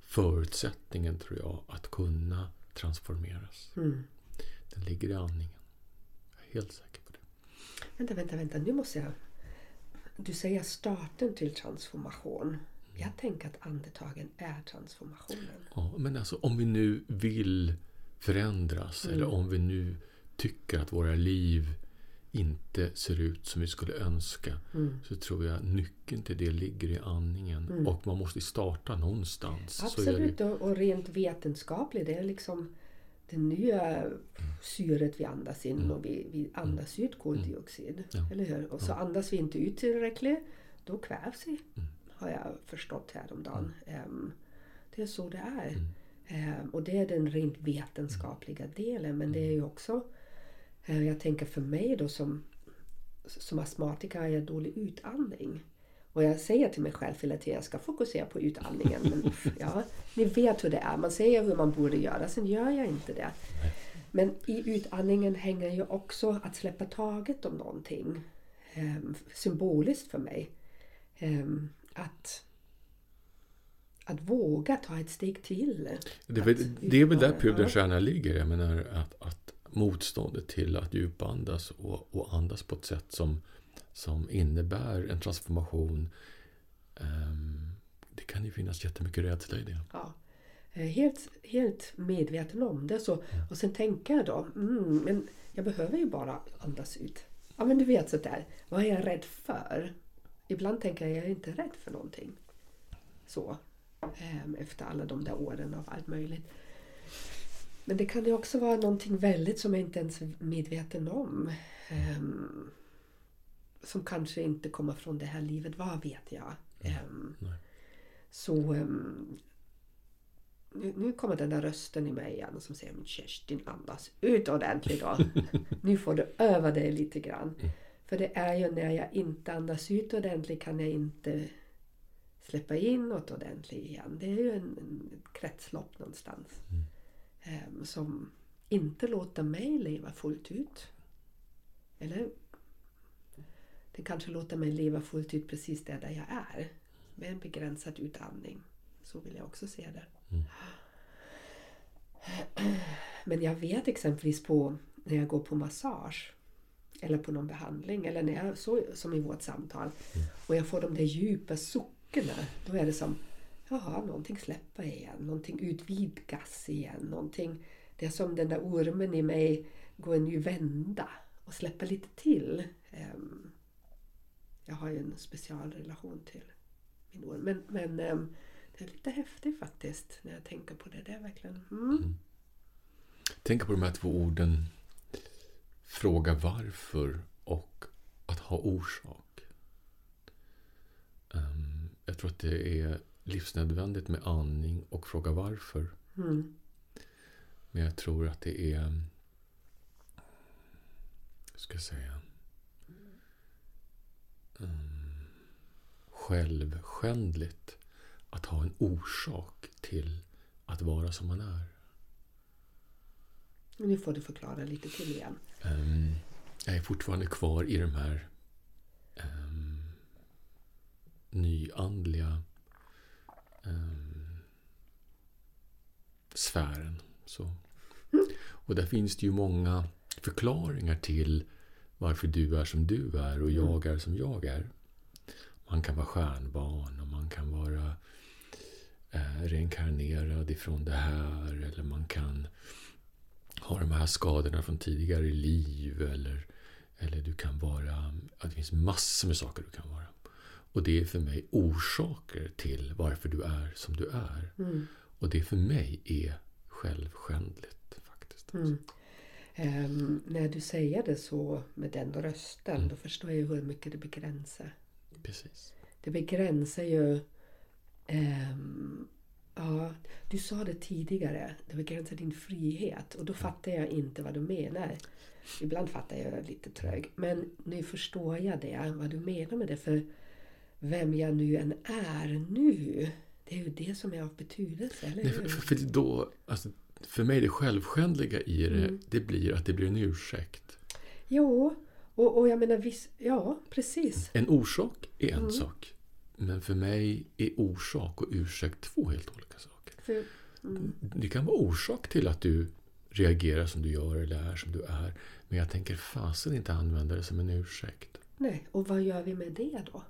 förutsättningen, tror jag, att kunna transformeras. Mm. Den ligger i andningen. Jag är helt säker på det. Vänta, vänta, vänta. Nu måste jag... Du säger starten till transformation. Jag tänker att andetagen är transformationen. Ja, men alltså om vi nu vill förändras eller om vi nu tycker att våra liv inte ser ut som vi skulle önska Mm. så tror jag nyckeln till det ligger i andningen. Mm. Och man måste starta någonstans. Absolut, och, och rent vetenskapligt. Det är liksom det nya syret vi andas in och vi, vi andas ut koldioxid. Mm. Ja. Eller hur? Och så andas vi inte ut tillräckligt, då kvävs vi. Har jag förstått häromdagen. Ehm, det är så det är. Ehm, och det är den rent vetenskapliga delen. Men det är ju också, eh, jag tänker för mig då som, som astmatiker har jag dålig utandning. Och jag säger till mig själv hela tiden jag ska fokusera på utandningen. Men ja, ni vet hur det är. Man säger hur man borde göra, sen gör jag inte det. Men i utandningen hänger ju också att släppa taget om någonting. Ehm, symboliskt för mig. Att, att våga ta ett steg till. Det är väl, det är väl där pudelns kärna ligger. Jag menar att, att motståndet till att djupandas och, och andas på ett sätt som, som innebär en transformation. ehm, det kan ju finnas jättemycket rädsla i det. Ja. Är Helt, helt medveten om det. Så, och sen tänker jag då, mm, men jag behöver ju bara andas ut. Ja men du vet sådär, vad är jag rädd för? Ibland tänker jag, jag är inte rädd för någonting. Så. ehm, Efter alla de där åren av allt möjligt. Men det kan ju också vara någonting väldigt som jag inte ens är medveten om. Ehm, som kanske inte kommer från det här livet, vad vet jag? Nej. så nu, nu kommer den där rösten i mig igen som säger "Men Kerstin andas ut ordentligt då. nu får du öva dig lite grann. För det är ju när jag inte andas ut ordentligt kan jag inte släppa in något ordentligt igen. Det är ju en, en kretslopp någonstans. Ehm, som inte låter mig leva fullt ut. Eller det kanske låter mig leva fullt ut precis där, där jag är. Med en begränsad utandning. Så vill jag också se det. Men jag vet exempelvis på när jag går på massage eller på någon behandling eller när jag, så, som i vårt samtal och jag får de där djupa suckarna, Då är det som Jaha, någonting släpper igen, någonting utvidgas igen. Någonting, det är som den där ormen i mig går en ny vända och släpper lite till. Ehm, jag har ju en specialrelation till min orm. Men, men ehm, det är lite häftigt faktiskt när jag tänker på det. Det är verkligen... Mm. mm. Tänk på de här två orden. Fråga varför och att ha orsak. Ehm, jag tror att det är livsnödvändigt med andning och fråga varför. Mm. Men jag tror att det är... Hur ska jag säga? Um, självskändligt att ha en orsak till att vara som man är. Nu får du förklara lite till igen. Ehm, jag är fortfarande kvar i de här um, nyandliga um, sfären. Så. Och där finns det ju många förklaringar till varför du är som du är och jag är som jag är. Man kan vara stjärnbarn och man kan vara eh, reinkarnerad ifrån det här eller man kan ha de här skadorna från tidigare liv eller, eller du kan vara... Det finns massor med saker du kan vara. Och det är för mig orsaker till varför du är som du är. Mm. Och det för mig är självskändligt faktiskt. Mm. Ehm, när du säger det så med den rösten då förstår jag hur mycket det begränsar. Precis. Det begränsar ju... ehm, ja, du sa det tidigare. Det begränsar din frihet. Och då fattar jag inte vad du menar. Ibland fattar jag lite trög. Men nu förstår jag det. Vad du menar med det. För vem jag nu än är nu. Det är ju det som är av betydelse. Eller Nej, för, för, då, alltså, för mig det självskändliga i det, Mm. det blir att det blir en ursäkt. Jo, och, och jag menar visst, ja precis. En orsak är en Mm. sak. Men för mig är orsak och ursäkt två helt olika saker. Mm, Det kan vara orsak till att du reagerar som du gör eller är som du är. Men jag tänker fasen inte använda det som en ursäkt. nej, och vad gör vi med det då?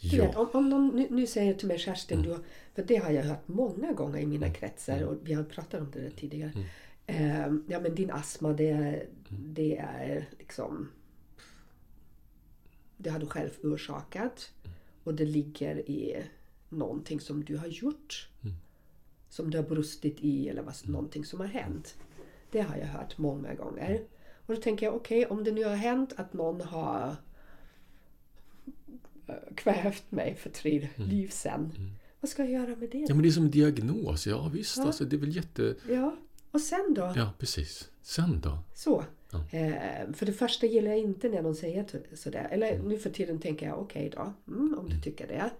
Du vet, Ja, om, om någon nu, nu säger till mig Kerstin, du, för det har jag hört många gånger i mina kretsar och vi har pratat om det där tidigare. Eh, ja men din astma det, är- det är liksom Det har du själv orsakat. Och det ligger i någonting som du har gjort. Som du har brustit i eller vad, någonting som har hänt. Det har jag hört många gånger. Och då tänker jag, okej om det nu har hänt att någon har eh, kvävt mig för tre liv sedan. Vad ska jag göra med det? Ja, men det är som diagnos. Ja, visst. Ja. Alltså, det är väl jätte... Ja, och sen då? Ja, precis. Sen då? Så. Eh, för det första gillar jag inte när någon säger sådär. Eller nu för tiden tänker jag okej då, mm, om du tycker det.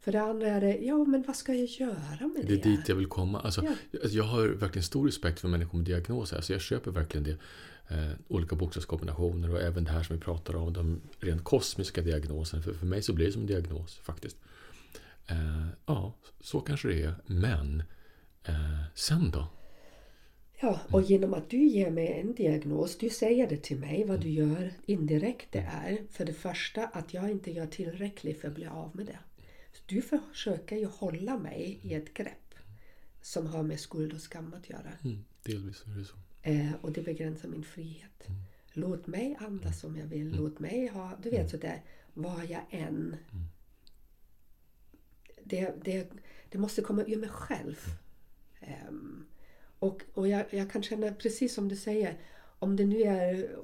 För det andra är det, ja men vad ska jag göra med Det det? är dit jag vill komma. Alltså, Ja. jag- Jag har verkligen stor respekt för människor med diagnoser. Alltså, jag köper verkligen det. Eh, olika bokstavskombinationer och även det här som vi pratar om, de rent kosmiska diagnoserna. För, för mig så blir det som en diagnos faktiskt. Eh, ja, så kanske det är. Men eh, sen då? Ja, och genom att du ger mig en diagnos, du säger det till mig, vad du gör indirekt det är för det första att jag inte gör tillräckligt för att bli av med det. Du försöker ju hålla mig i ett grepp som har med skuld och skam att göra. Mm, delvis är det så. Eh, och det begränsar min frihet. Låt mig andas som jag vill. Låt mig ha, du vet sådär, vad jag än. Det, det, det måste komma ur mig själv. Ehm, och och jag, jag kan känna precis som du säger, om det nu är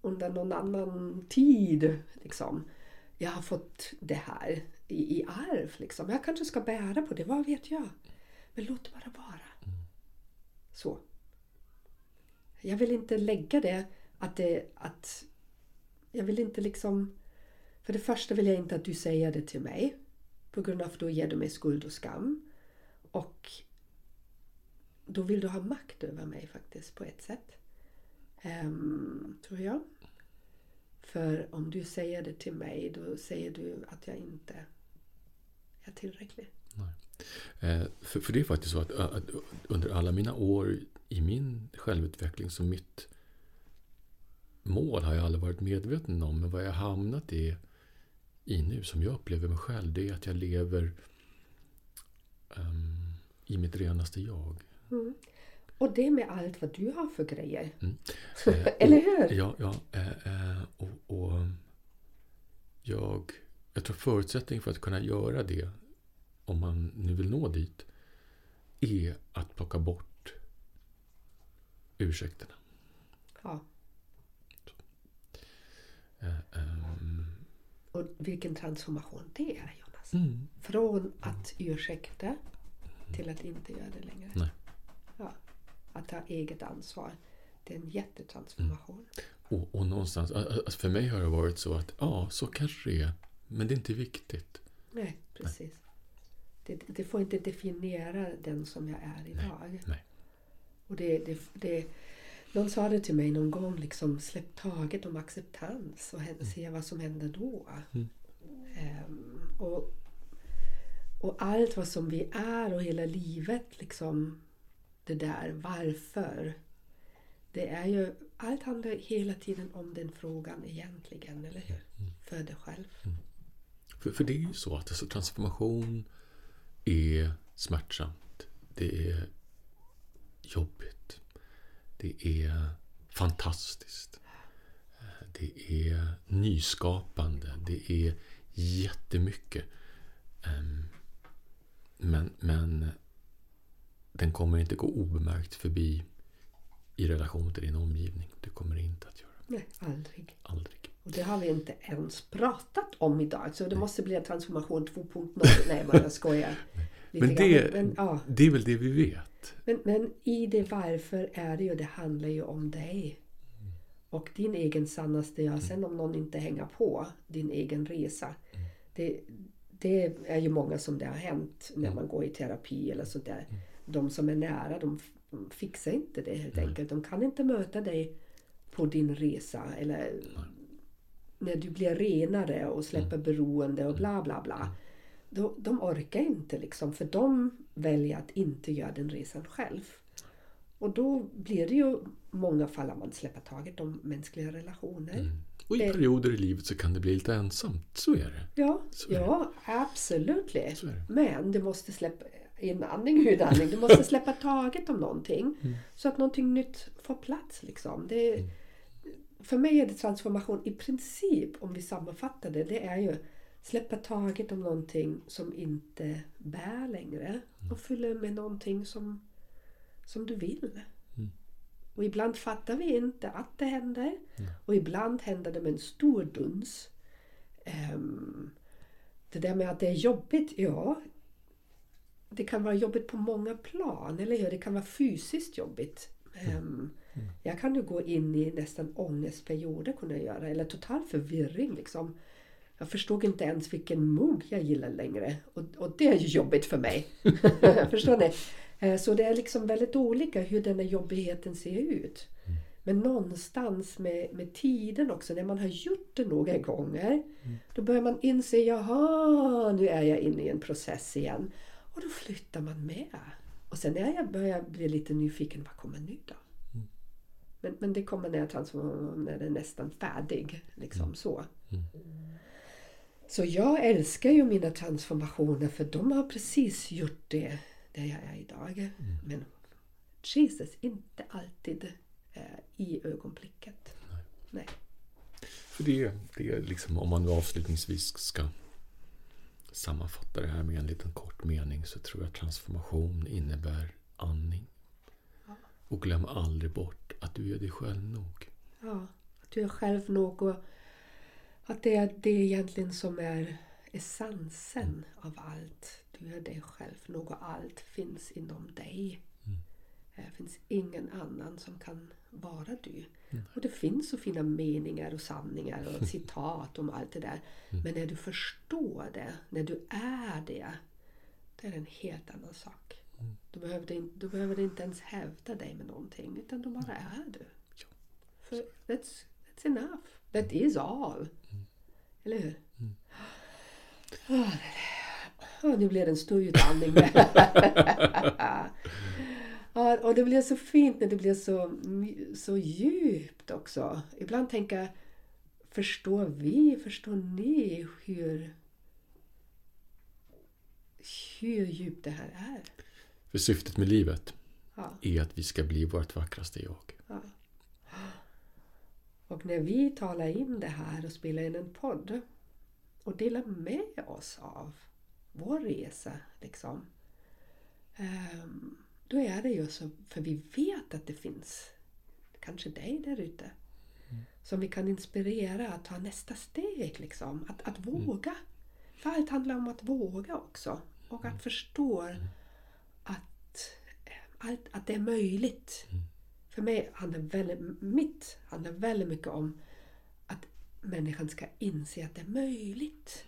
under någon annan tid. Liksom, jag har fått det här i, i arv. Liksom. Jag kanske ska bära på det, vad vet jag? Men låt det bara vara. Så. Jag vill inte lägga det att det att jag vill inte liksom för det första vill jag inte att du säger det till mig på grund av att då ger du mig skuld och skam och då vill du ha makt över mig faktiskt på ett sätt. Um, tror jag. För om du säger det till mig då säger du att jag inte är tillräcklig. Eh, för, för det är faktiskt så att, att under alla mina år i min självutveckling så mitt mål har jag aldrig varit medveten om. Men vad jag hamnat i, i nu, som jag upplever mig själv, det är att jag lever um, i mitt renaste jag. Och det med allt vad du har för grejer. Eh, Eller och- hur? Ja, ja eh, eh, och, och jag, jag tror förutsättningen för att kunna göra det, om man nu vill nå dit, är att plocka bort ursäkterna. Ja. Eh, ehm, Och vilken transformation det är Jonas. mm, Från att ursäkta till att inte göra det längre. Nej. Att ta eget ansvar. Det är en jättetransformation. och, och någonstans, alltså för mig har det varit så att ja, så kanske det är, men det är inte viktigt. Nej, precis. Det, det får inte definiera den som jag är idag. nej. Och det, det, det, någon sa det till mig någon gång, liksom, släpp taget om acceptans och hä- se vad som händer då. Ehm, och, och allt vad som vi är och hela livet, liksom det där varför. Det är ju, allt handlar hela tiden om den frågan egentligen, eller hur? För dig själv. För, för det är ju så att alltså, transformation är smärtsamt. Det är jobbigt. Det är fantastiskt. Det är nyskapande. Det är jättemycket. Ehm, Men, men den kommer inte gå obemärkt förbi i relation till din omgivning. Det kommer det inte att göra. Nej, aldrig. Aldrig. Och det har vi inte ens pratat om idag. Så det måste bli en transformation 2.0. Nej, bara jag skojar. Men det, men, ja. det är väl det vi vet. men, men i det varför är det ju, det handlar ju om dig. Och din egen sannaste jag. Sen om någon inte hänger på din egen resa. Det, det är ju många som det har hänt när man går i terapi eller sådär. De som är nära, de de fixar inte det helt enkelt. De kan inte möta dig på din resa. Eller när du blir renare och släpper beroende och bla bla bla. Då, de orkar inte liksom för de väljer att inte göra den resan själv. Och då blir det ju många fall att man släpper taget om mänskliga relationer. Och i Eh. perioder i livet så kan det bli lite ensamt. Så är det. Ja, Så är det. ja absolut. Det. Men det måste släppa, inandning, utandning. Du måste släppa taget om någonting. Mm. Så att någonting nytt får plats. Liksom. Det, För mig är det transformation i princip, om vi sammanfattar det, det är ju släppa taget om någonting som inte bär längre och fylla med någonting som, som du vill. Mm. Och ibland fattar vi inte att det händer. Och ibland händer det med en stor duns. Ehm, det där med att det är jobbigt, ja. Det kan vara jobbigt på många plan, eller hur? Det kan vara fysiskt jobbigt. Ehm, Jag kan ju gå in i nästan ångestperioder, kunna jag göra, eller total förvirring. Liksom. Jag förstod inte ens vilken mugg jag gillar längre. Och, och det är ju jobbigt för mig. Förstår ni? Eh, Så det är liksom väldigt olika hur den här jobbigheten ser ut. Men någonstans med, med tiden också, när man har gjort det några gånger, då börjar man inse, jaha, nu är jag inne i en process igen. Och då flyttar man med. Och sen när jag börjar bli lite nyfiken, vad kommer nu då? Men, men det kommer när jag det är nästan färdig. Liksom så. Så jag älskar ju mina transformationer för de har precis gjort det där jag är idag. Men Jesus, inte alltid eh, i ögonblicket. Nej. För det, det är liksom, om man avslutningsvis ska sammanfatta det här med en liten kort mening så tror jag att transformation innebär andning. Och glöm aldrig bort att du är dig själv nog. Ja, att du är själv nog och att det är det egentligen som är essensen av allt. Du är dig själv nog och allt finns inom dig. Det finns ingen annan som kan vara du. Och det finns så fina meningar och sanningar och citat om allt det där. Men när du förstår det, när du är det, det är en helt annan sak. Du behöver, det in- du behöver inte ens hävda dig med någonting, utan du bara är du. För that's, that's enough. That is all. Eller hur? Åh, nu blir det en stor utandning. ja, och det blir så fint när det blir så, så djupt också. Ibland tänker jag, förstår vi, förstår ni hur, hur djupt det här är? För syftet med livet Ja. är att vi ska bli vårt vackraste jag. Ja. Och när vi talar in det här och spelar in en podd och delar med oss av vår resa, liksom. ehm, Då är det ju så, för vi vet att det finns kanske dig där ute. Som vi kan inspirera att ta nästa steg, liksom. Att, att våga. För allt handlar om att våga också. Och att förstå att, eh, allt, att det är möjligt. För mig handlar väldigt, mitt handlar väldigt mycket om att människan ska inse att det är möjligt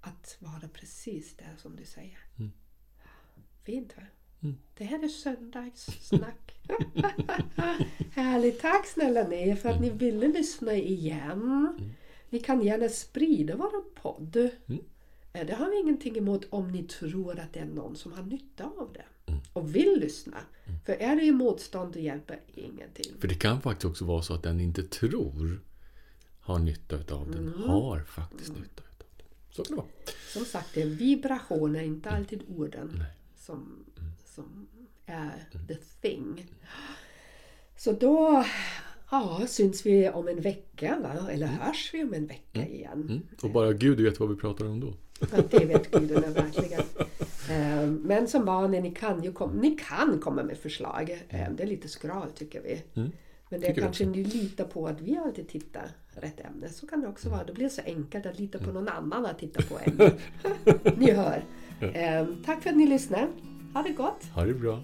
att vara precis där som du säger. Fint va? Det här är söndagssnack. Härligt. Tack snälla ni för att ni ville lyssna igen. Ni kan gärna sprida vår podd. Eh, Det har vi ingenting emot om ni tror att det är någon som har nytta av det. Och vill lyssna. För är det ju motstånd, det hjälper ingenting. För det kan faktiskt också vara så att den inte tror har nytta utav den, har faktiskt nytta utav den. Så kan det vara. Som sagt, det är vibrationer, inte alltid orden som, som är the thing. Så då ja, syns vi om en vecka, va? eller hörs vi om en vecka igen. Mm. Och bara Gud vet vad vi pratar om då. Ja, det vet gudarna verkligen. Eh, Men som vanligt, ni kan ju kom, ni kan komma med förslag. Eh, Det är lite skralt tycker vi. Men det är kanske ni litar på att vi alltid tittar rätt ämne. Så kan det också vara. Det blir så enkelt att lita på någon annan att titta på ämne. ni hör. Eh, Tack för att ni lyssnade. Ha det gott! Ha det bra.